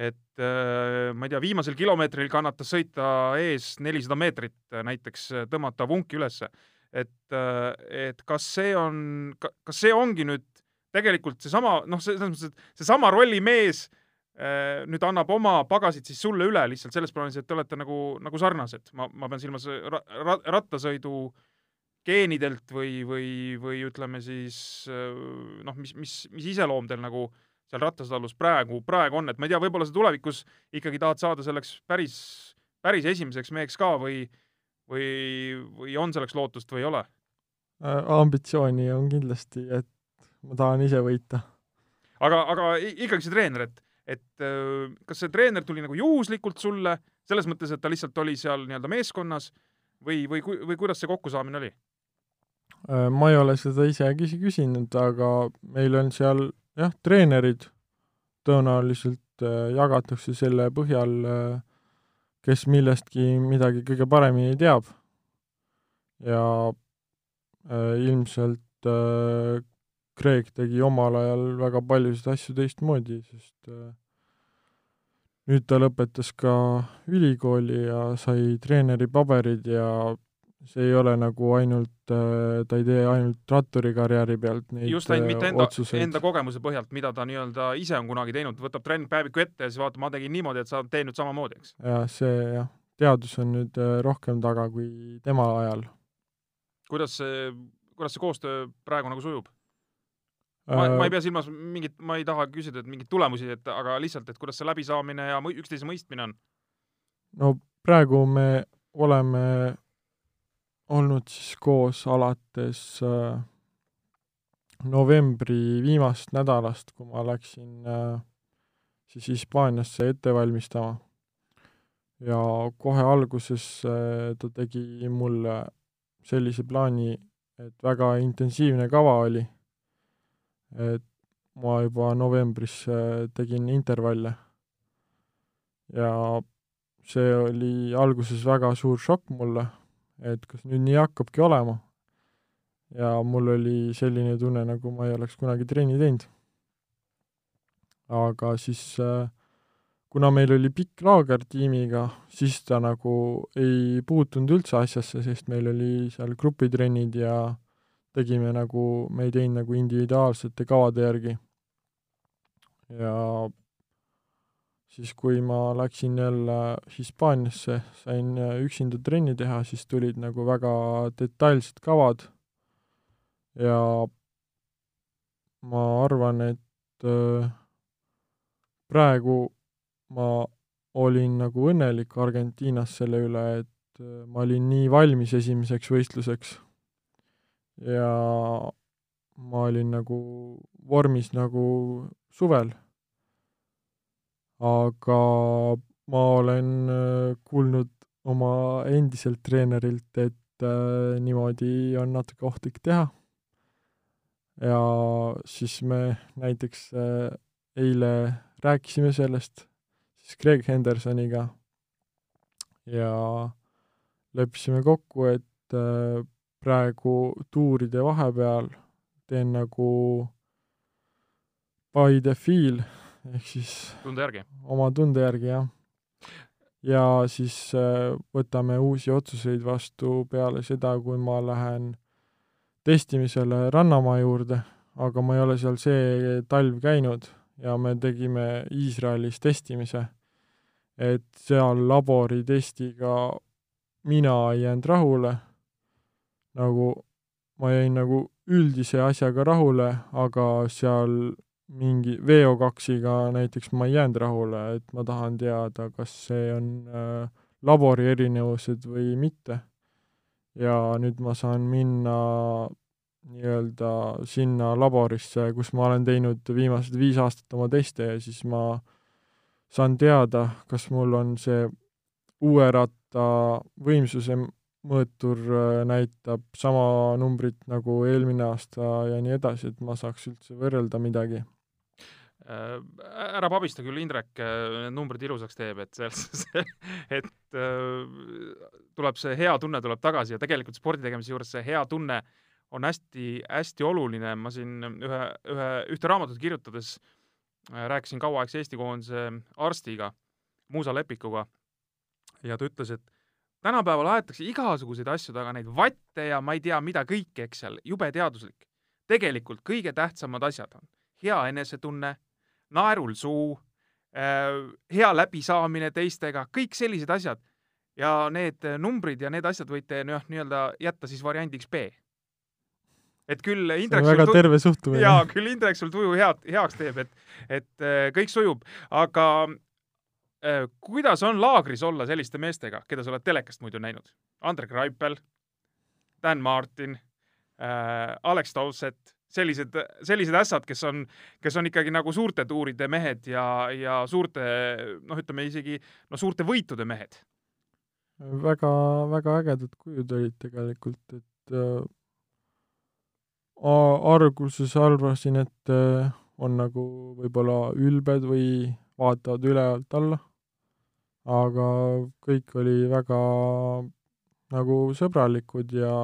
et äh, ma ei tea, viimasel kilomeetril kannatas sõita ees nelisada meetrit äh, näiteks, äh, tõmmata vunki ülesse. et, et kas see on, kas see ongi nüüd tegelikult seesama, noh, selles mõttes, et seesama rollimees nüüd annab oma pagasid siis sulle üle lihtsalt selles plaanis, et te olete nagu, nagu sarnased, ma, ma pean silmas ra, ra, rattasõidu geenidelt või, või, või ütleme siis noh, mis, mis, mis iseloom teil nagu äh, seal rattastalus praegu, praegu on, et ma ei tea, võib-olla sa tulevikus ikkagi tahad saada selleks päris, päris esimeseks meheks ka või, või, või on selleks lootust või ei ole? Äh, ambitsiooni on kindlasti, et ma tahan ise võita. aga, aga ikkagi see treener, et, et äh, kas see treener tuli nagu juhuslikult sulle, selles mõttes, et ta lihtsalt oli seal nii-öelda meeskonnas või, või, või kuidas see kokkusaamine oli? Äh, ma ei ole seda ise küsinud, aga meil on seal jah, treenerid tõenäoliselt äh, jagatakse selle põhjal, äh, kes millestki midagi kõige paremini teab. ja äh, ilmselt Kreek tegi omal ajal väga paljusid asju teistmoodi, sest nüüd ta lõpetas ka ülikooli ja sai treeneripaberid ja see ei ole nagu ainult, äh, ta ei tee ainult ratturikarjääri pealt neid just ainult mitte enda, enda kogemuse põhjalt, mida ta nii-öelda ise on kunagi teinud, võtab treeningpäeviku ette ja siis vaatab, ma tegin niimoodi, et sa teed nüüd samamoodi, eks? jah, see jah, teadus on nüüd äh, rohkem taga kui tema ajal. kuidas see, kuidas see koostöö praegu nagu sujub? ma äh,, ma ei pea silmas mingit, ma ei taha küsida, et mingeid tulemusi, et aga lihtsalt, et kuidas see läbisaamine ja üksteise mõistmine on? no praegu me oleme olnud siis koos alates äh, novembri viimast nädalast, kui ma läksin äh, siis Hispaaniasse ette valmistama. ja kohe alguses äh, ta tegi mulle sellise plaani, et väga intensiivne kava oli. et ma juba novembris tegin intervalle. ja see oli alguses väga suur šokk mulle et kas nüüd nii hakkabki olema. ja mul oli selline tunne, nagu ma ei oleks kunagi trenni teinud. aga siis äh, kuna meil oli pikk laager tiimiga, siis ta nagu ei puutunud üldse asjasse, sest meil oli seal grupitrennid ja tegime nagu, me ei teinud nagu individuaalsete kavade järgi. ja siis kui ma läksin jälle Hispaaniasse, sain üksinda trenni teha, siis tulid nagu väga detailsed kavad. Ja ma arvan, et äh, praegu ma olin nagu õnnelik Argentiinas selle üle, et äh, ma olin nii valmis esimeseks võistluseks. Ja ma olin nagu vormis nagu suvel aga ma olen äh, kuulnud oma endiselt treenerilt, et äh, niimoodi on natuke ohtlik teha. ja siis me näiteks äh, eile rääkisime sellest siis Greg Hendersoniga ja leppisime kokku, et äh, praegu tuuride vahepeal teen nagu by the feel ehk siis tunde järgi? oma tunde järgi, jah. ja siis äh, võtame uusi otsuseid vastu peale seda, kui ma lähen testimisele Rannamaa juurde, aga ma ei ole seal see talv käinud ja me tegime Iisraelis testimise, et seal laboritestiga mina ei jäänud rahule, nagu ma jäin nagu üldise asjaga rahule, aga seal mingi VO2-ga näiteks ma ei jäänud rahule, et ma tahan teada, kas see on äh, labori erinevused või mitte. ja nüüd ma saan minna nii-öelda sinna laborisse, kus ma olen teinud viimased viis aastat oma teste ja siis ma saan teada, kas mul on see uue ratta võimsuse mõõtur äh, näitab sama numbrit nagu eelmine aasta ja nii edasi, et ma saaks üldse võrrelda midagi ära pabista küll, Indrek äh, need numbrid ilusaks teeb, et see, et äh, tuleb see hea tunne tuleb tagasi ja tegelikult spordi tegemise juures see hea tunne on hästi-hästi oluline, ma siin ühe, ühe, ühte raamatut kirjutades rääkisin kauaaegse Eesti koondise arstiga, Muusa Lepikuga, ja ta ütles, et tänapäeval aetakse igasuguseid asju taga, neid vatte ja ma ei tea mida kõike, eks seal, jube teaduslik. tegelikult kõige tähtsamad asjad on hea enesetunne naerul suu, äh, hea läbisaamine teistega, kõik sellised asjad. ja need numbrid ja need asjad võite noh, nii-öelda jätta siis variandiks B. et küll Indrek väga tu... terve suhtumine. jaa, küll Indrek sul tuju head, heaks teeb, et, et äh, kõik sujub, aga äh, kuidas on laagris olla selliste meestega, keda sa oled telekast muidu näinud? Andrek Raipel, Dan Martin äh,, Alex Dowsett sellised, sellised ässad, kes on, kes on ikkagi nagu suurte tuuride mehed ja, ja suurte, noh, ütleme isegi no suurte võitude mehed. väga, väga ägedad kujud olid tegelikult, et äh, alguses arvasin, et äh, on nagu võib-olla ülbed või vaatavad ülevalt alla, aga kõik oli väga nagu sõbralikud ja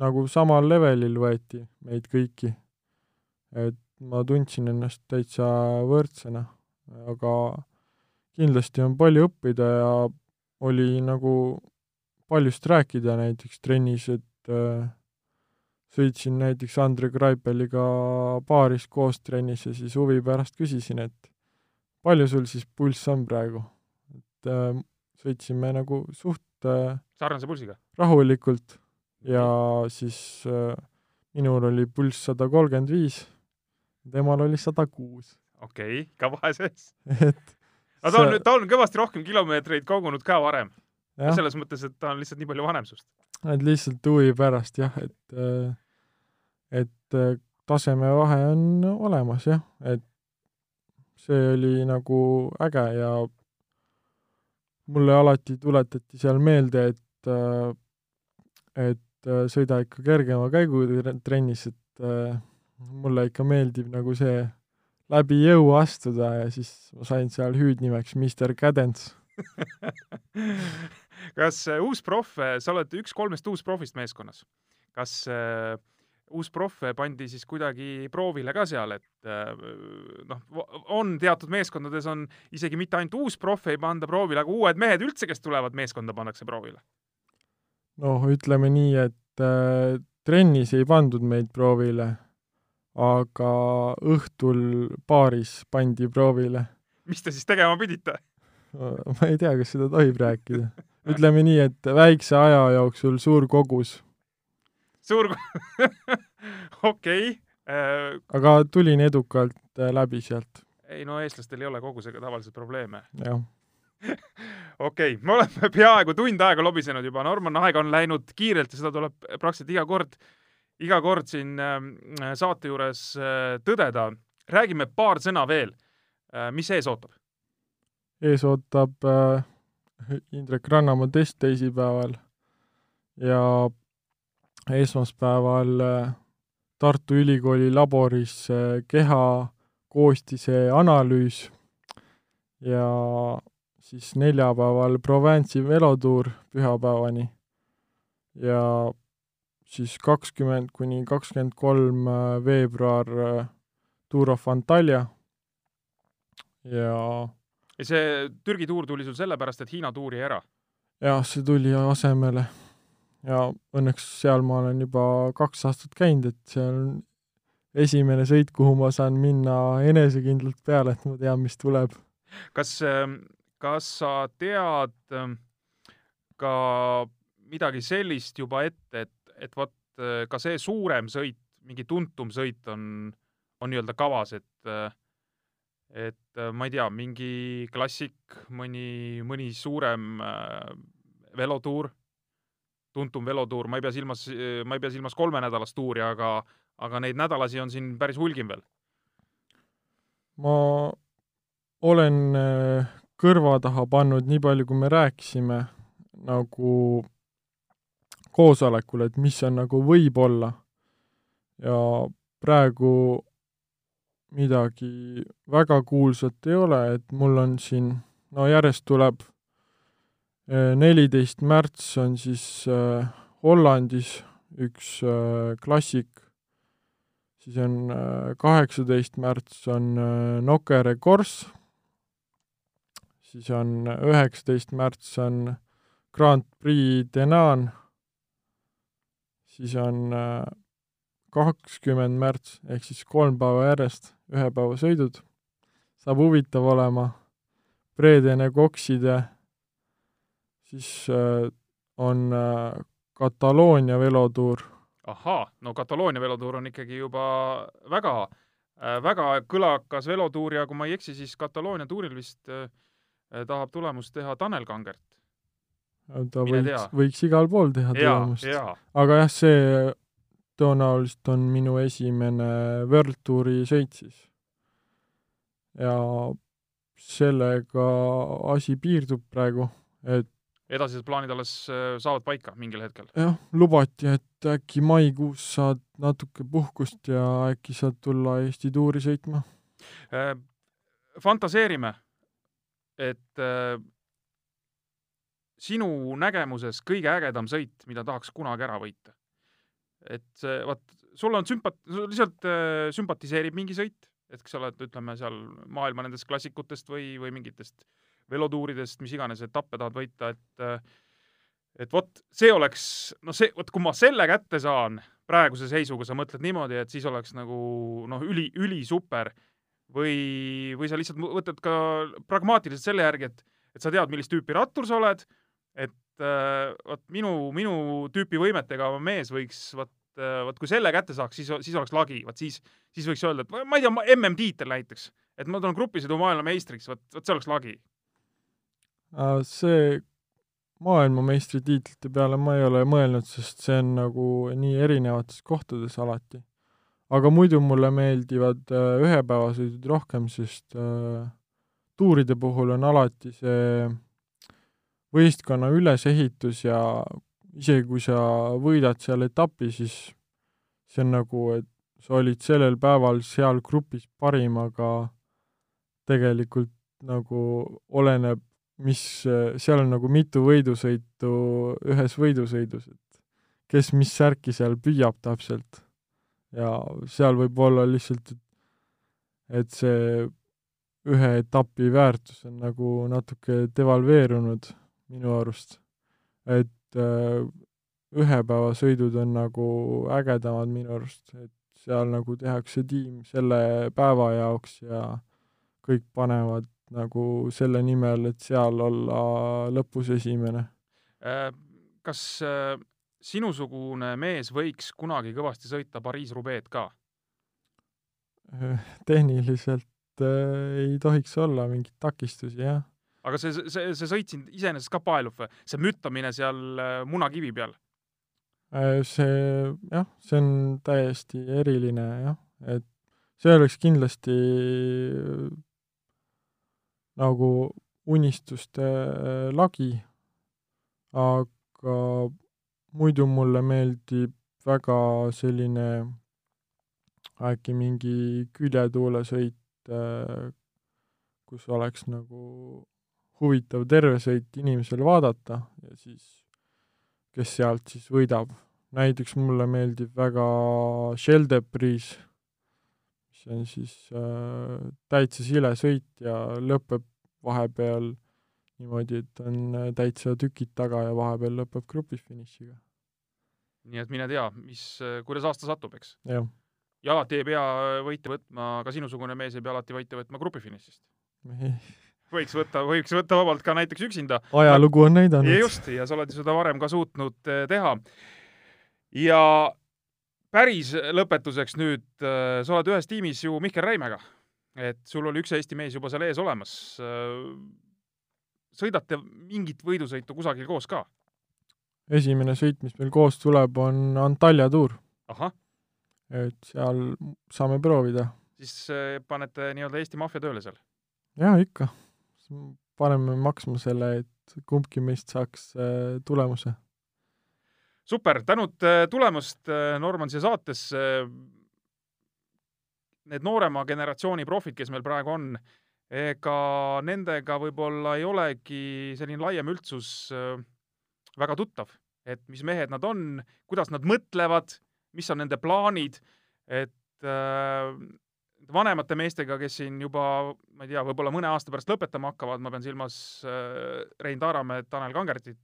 nagu samal levelil võeti meid kõiki. et ma tundsin ennast täitsa võrdsena, aga kindlasti on palju õppida ja oli nagu paljust rääkida näiteks trennis, et äh, sõitsin näiteks Andre Graipeliga baaris koos trennis ja siis huvi pärast küsisin, et palju sul siis pulss on praegu? et äh, sõitsime nagu suht äh, sarnase pulsiga? rahulikult ja siis äh, minul oli pulss sada kolmkümmend viis, temal oli sada kuus. okei okay,, ka vahe sees. et aga ta on, ta on kõvasti rohkem kilomeetreid kogunud ka varem. selles mõttes, et ta on lihtsalt nii palju vanem sinust. et lihtsalt huvi pärast jah, et, äh, et äh, tasemevahe on olemas jah, et see oli nagu äge ja mulle alati tuletati seal meelde, et, äh, et sõida ikka kergema käigu trennis, et äh, mulle ikka meeldib nagu see läbi jõu astuda ja siis ma sain seal hüüdnimeks Mr Cadence. Kas äh, uus proff, sa oled üks kolmest uusprofist meeskonnas, kas äh, uus proff pandi siis kuidagi proovile ka seal, et noh, on teatud meeskondades on isegi mitte ainult uus proff ei panda proovile, aga uued mehed üldse, kes tulevad meeskonda, pannakse proovile noh, ütleme nii, et äh, trennis ei pandud meid proovile, aga õhtul baaris pandi proovile. mis te siis tegema pidite? ma ei tea, kas seda tohib rääkida. ütleme nii, et väikse aja jooksul suur kogus. suur okei okay. äh.... aga tulin edukalt äh, läbi sealt. ei no eestlastel ei ole kogusega tavaliselt probleeme. jah okei okay,, me oleme peaaegu tund aega lobisenud juba, Norman, aeg on läinud kiirelt ja seda tuleb praktiliselt iga kord, iga kord siin äh, saate juures äh, tõdeda. räägime paar sõna veel äh,, mis ees ootab? ees ootab äh, Indrek Rannamaa test teisipäeval ja esmaspäeval äh, Tartu Ülikooli laboris äh, keha koostise analüüs ja siis neljapäeval Provence'i velotuur pühapäevani ja siis kakskümmend kuni kakskümmend kolm äh, veebruar äh, Tour of Antalya ja ja see Türgi tuur tuli sul sellepärast, et Hiina tuur jäi ära? jah, see tuli asemele ja õnneks seal ma olen juba kaks aastat käinud, et see on esimene sõit, kuhu ma saan minna enesekindlalt peale, et ma tean, mis tuleb. kas, ähm, kas sa tead ähm, ka midagi sellist juba ette, et, et vot äh, ka see suurem sõit, mingi tuntum sõit on, on nii-öelda kavas, et äh, et äh, ma ei tea, mingi klassik, mõni, mõni suurem velotuur tuntum velotuur, ma ei pea silmas, ma ei pea silmas kolmenädalast tuuri, aga, aga neid nädalasi on siin päris hulgim veel. ma olen kõrva taha pannud nii palju, kui me rääkisime nagu koosolekul, et mis on nagu võib-olla. Ja praegu midagi väga kuulsat ei ole, et mul on siin, no järjest tuleb neliteist märts on siis äh, Hollandis üks äh, klassik, siis on äh, kaheksateist märts on äh, Nokere Kors, siis on üheksateist märts on Grand Prix Denan, siis on äh, kakskümmend märts ehk siis kolm päeva järjest ühepäevasõidud, saab huvitav olema, Predene Kokside siis äh, on äh, Kataloonia velotuur. ahaa, no Kataloonia velotuur on ikkagi juba väga äh,, väga kõlakas velotuur ja kui ma ei eksi, siis Kataloonia tuuril vist äh, tahab tulemust teha Tanel Kangert. ta Mine võiks, võiks igal pool teha ja, tulemust. aga jah, see tõenäoliselt on minu esimene World Touri sõit siis. ja sellega asi piirdub praegu, et edasised plaanid alles äh, saavad paika mingil hetkel. jah, lubati, et äkki maikuus saad natuke puhkust ja äkki saad tulla Eesti tuuri sõitma. Äh, fantaseerime, et äh, sinu nägemuses kõige ägedam sõit, mida tahaks kunagi ära võita. et vot, sul on sümpat-, lihtsalt sümpatiseerib mingi sõit, et kas sa oled, ütleme seal maailma nendest klassikutest või, või mingitest äh, velotuuridest, mis iganes etappe tahad võita, et et vot see oleks, noh, see, vot kui ma selle kätte saan praeguse seisuga, sa mõtled niimoodi, et siis oleks nagu noh, üli, ülisuper või, või sa lihtsalt võtad ka pragmaatiliselt selle järgi, et, et sa tead, millist tüüpi rattur sa oled, et äh, vot minu, minu tüüpi võimetega mees võiks, vot äh, vot kui selle kätte saaks, siis, siis oleks lagi, vot siis, siis võiks öelda, et ma ei tea, MM-tiitel näiteks, et ma tulen grupisõidu maailmameistriks, vot, vot see oleks lagi see maailmameistritiitlite peale ma ei ole mõelnud, sest see on nagu nii erinevates kohtades alati. Aga muidu mulle meeldivad äh, ühepäevasõidud rohkem, sest äh, tuuride puhul on alati see võistkonna ülesehitus ja isegi kui sa võidad seal etapi, siis see on nagu, et sa olid sellel päeval seal grupis parim, aga tegelikult nagu oleneb mis, seal on nagu mitu võidusõitu ühes võidusõidus, et kes mis särki seal püüab täpselt. Ja seal võib olla lihtsalt, et see ühe etapi väärtus on nagu natuke devalveerunud minu arust. et äh, ühepäevasõidud on nagu ägedamad minu arust, et seal nagu tehakse tiim selle päeva jaoks ja kõik panevad nagu selle nimel, et seal olla lõpus esimene. Äh, kas äh, sinusugune mees võiks kunagi kõvasti sõita Pariis-Roubaix'd ka? tehniliselt äh, ei tohiks olla mingeid takistusi, jah. aga see, see, see sõit sind iseenesest ka paelub või? see müttamine seal äh, munakivi peal? see, jah, see on täiesti eriline, jah, et see oleks kindlasti nagu unistuste lagi, aga muidu mulle meeldib väga selline äkki mingi küljetuulesõit, kus oleks nagu huvitav terve sõit inimesel vaadata ja siis kes sealt siis võidab. näiteks mulle meeldib väga Sheldebris, mis on siis äh, täitsa sile sõit ja lõpeb vahepeal niimoodi, et on täitsa tükid taga ja vahepeal lõpeb grupifinišiga. nii et mine tea, mis, kuidas aasta satub, eks? ja alati ei pea võite võtma, ka sinusugune mees ei pea alati võite võtma grupifinišist võiks võtta, võiks võtta vabalt ka näiteks üksinda. ajalugu on näidanud. just, ja sa oled seda varem ka suutnud eh, teha. ja päris lõpetuseks nüüd, sa oled ühes tiimis ju Mihkel Räimega. et sul oli üks Eesti mees juba seal ees olemas. Eh, sõidate mingit võidusõitu kusagil koos ka? esimene sõit, mis meil koos tuleb, on Antalya tuur. et seal saame proovida. siis panete nii-öelda Eesti maffia tööle seal? jaa, ikka paneme maksma selle, et kumbki meist saaks äh, tulemuse. super, tänud äh, tulemast, Norman, siia saatesse. Need noorema generatsiooni profid, kes meil praegu on, ega nendega võib-olla ei olegi selline laiem üldsus väga tuttav, et mis mehed nad on, kuidas nad mõtlevad, mis on nende plaanid, et vanemate meestega, kes siin juba, ma ei tea, võib-olla mõne aasta pärast lõpetama hakkavad, ma pean silmas äh, Rein Taaramäed, Tanel Kangertit,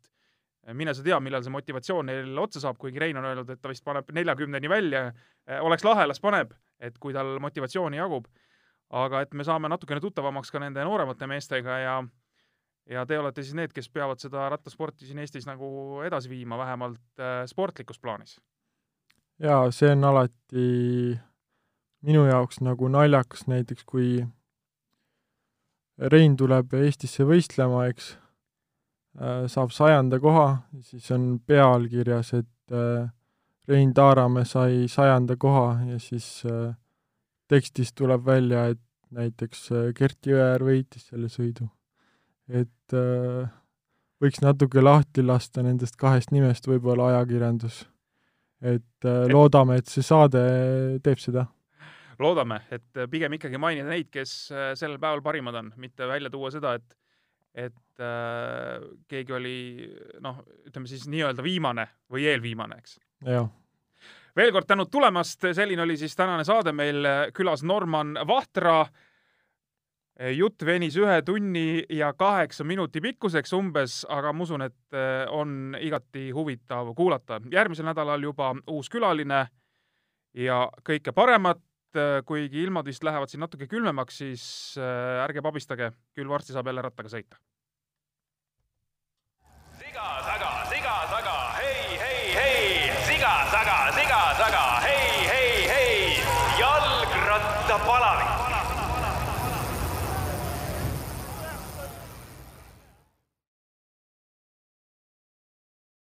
mine sa tea, millal see motivatsioon neil otsa saab, kuigi Rein on öelnud, et ta vist paneb neljakümneni välja, äh, oleks lahe, las paneb, et kui tal motivatsiooni jagub. Aga et me saame natukene tuttavamaks ka nende nooremate meestega ja ja te olete siis need, kes peavad seda rattasporti siin Eestis nagu edasi viima, vähemalt äh, sportlikus plaanis. jaa, see on alati minu jaoks nagu naljakas näiteks, kui Rein tuleb Eestisse võistlema, eks, äh, saab sajanda koha, siis on pealkirjas, et äh, Rein Taaramäe sai sajanda koha ja siis äh, tekstis tuleb välja, et näiteks Gert Jõeäär võitis selle sõidu. et võiks natuke lahti lasta nendest kahest nimest võib-olla ajakirjandus. et loodame, et see saade teeb seda loodame, et äh, pigem ikkagi mainida neid, kes äh, sellel päeval parimad on, mitte välja tuua seda, et et äh, keegi oli noh, ütleme siis nii-öelda viimane või eelviimane, eks. jah veel kord tänud tulemast, selline oli siis tänane saade meil äh, külas Norman Vahtra. jutt venis ühe tunni ja kaheksa minuti pikkuseks umbes, aga ma usun, et on igati huvitav kuulata. järgmisel nädalal juba uus külaline ja kõike paremat Äh, kuigi ilmad vist lähevad siin natuke külmemaks, siis äh, ärge pabistage, küll varsti saab jälle rattaga sõita. siga taga,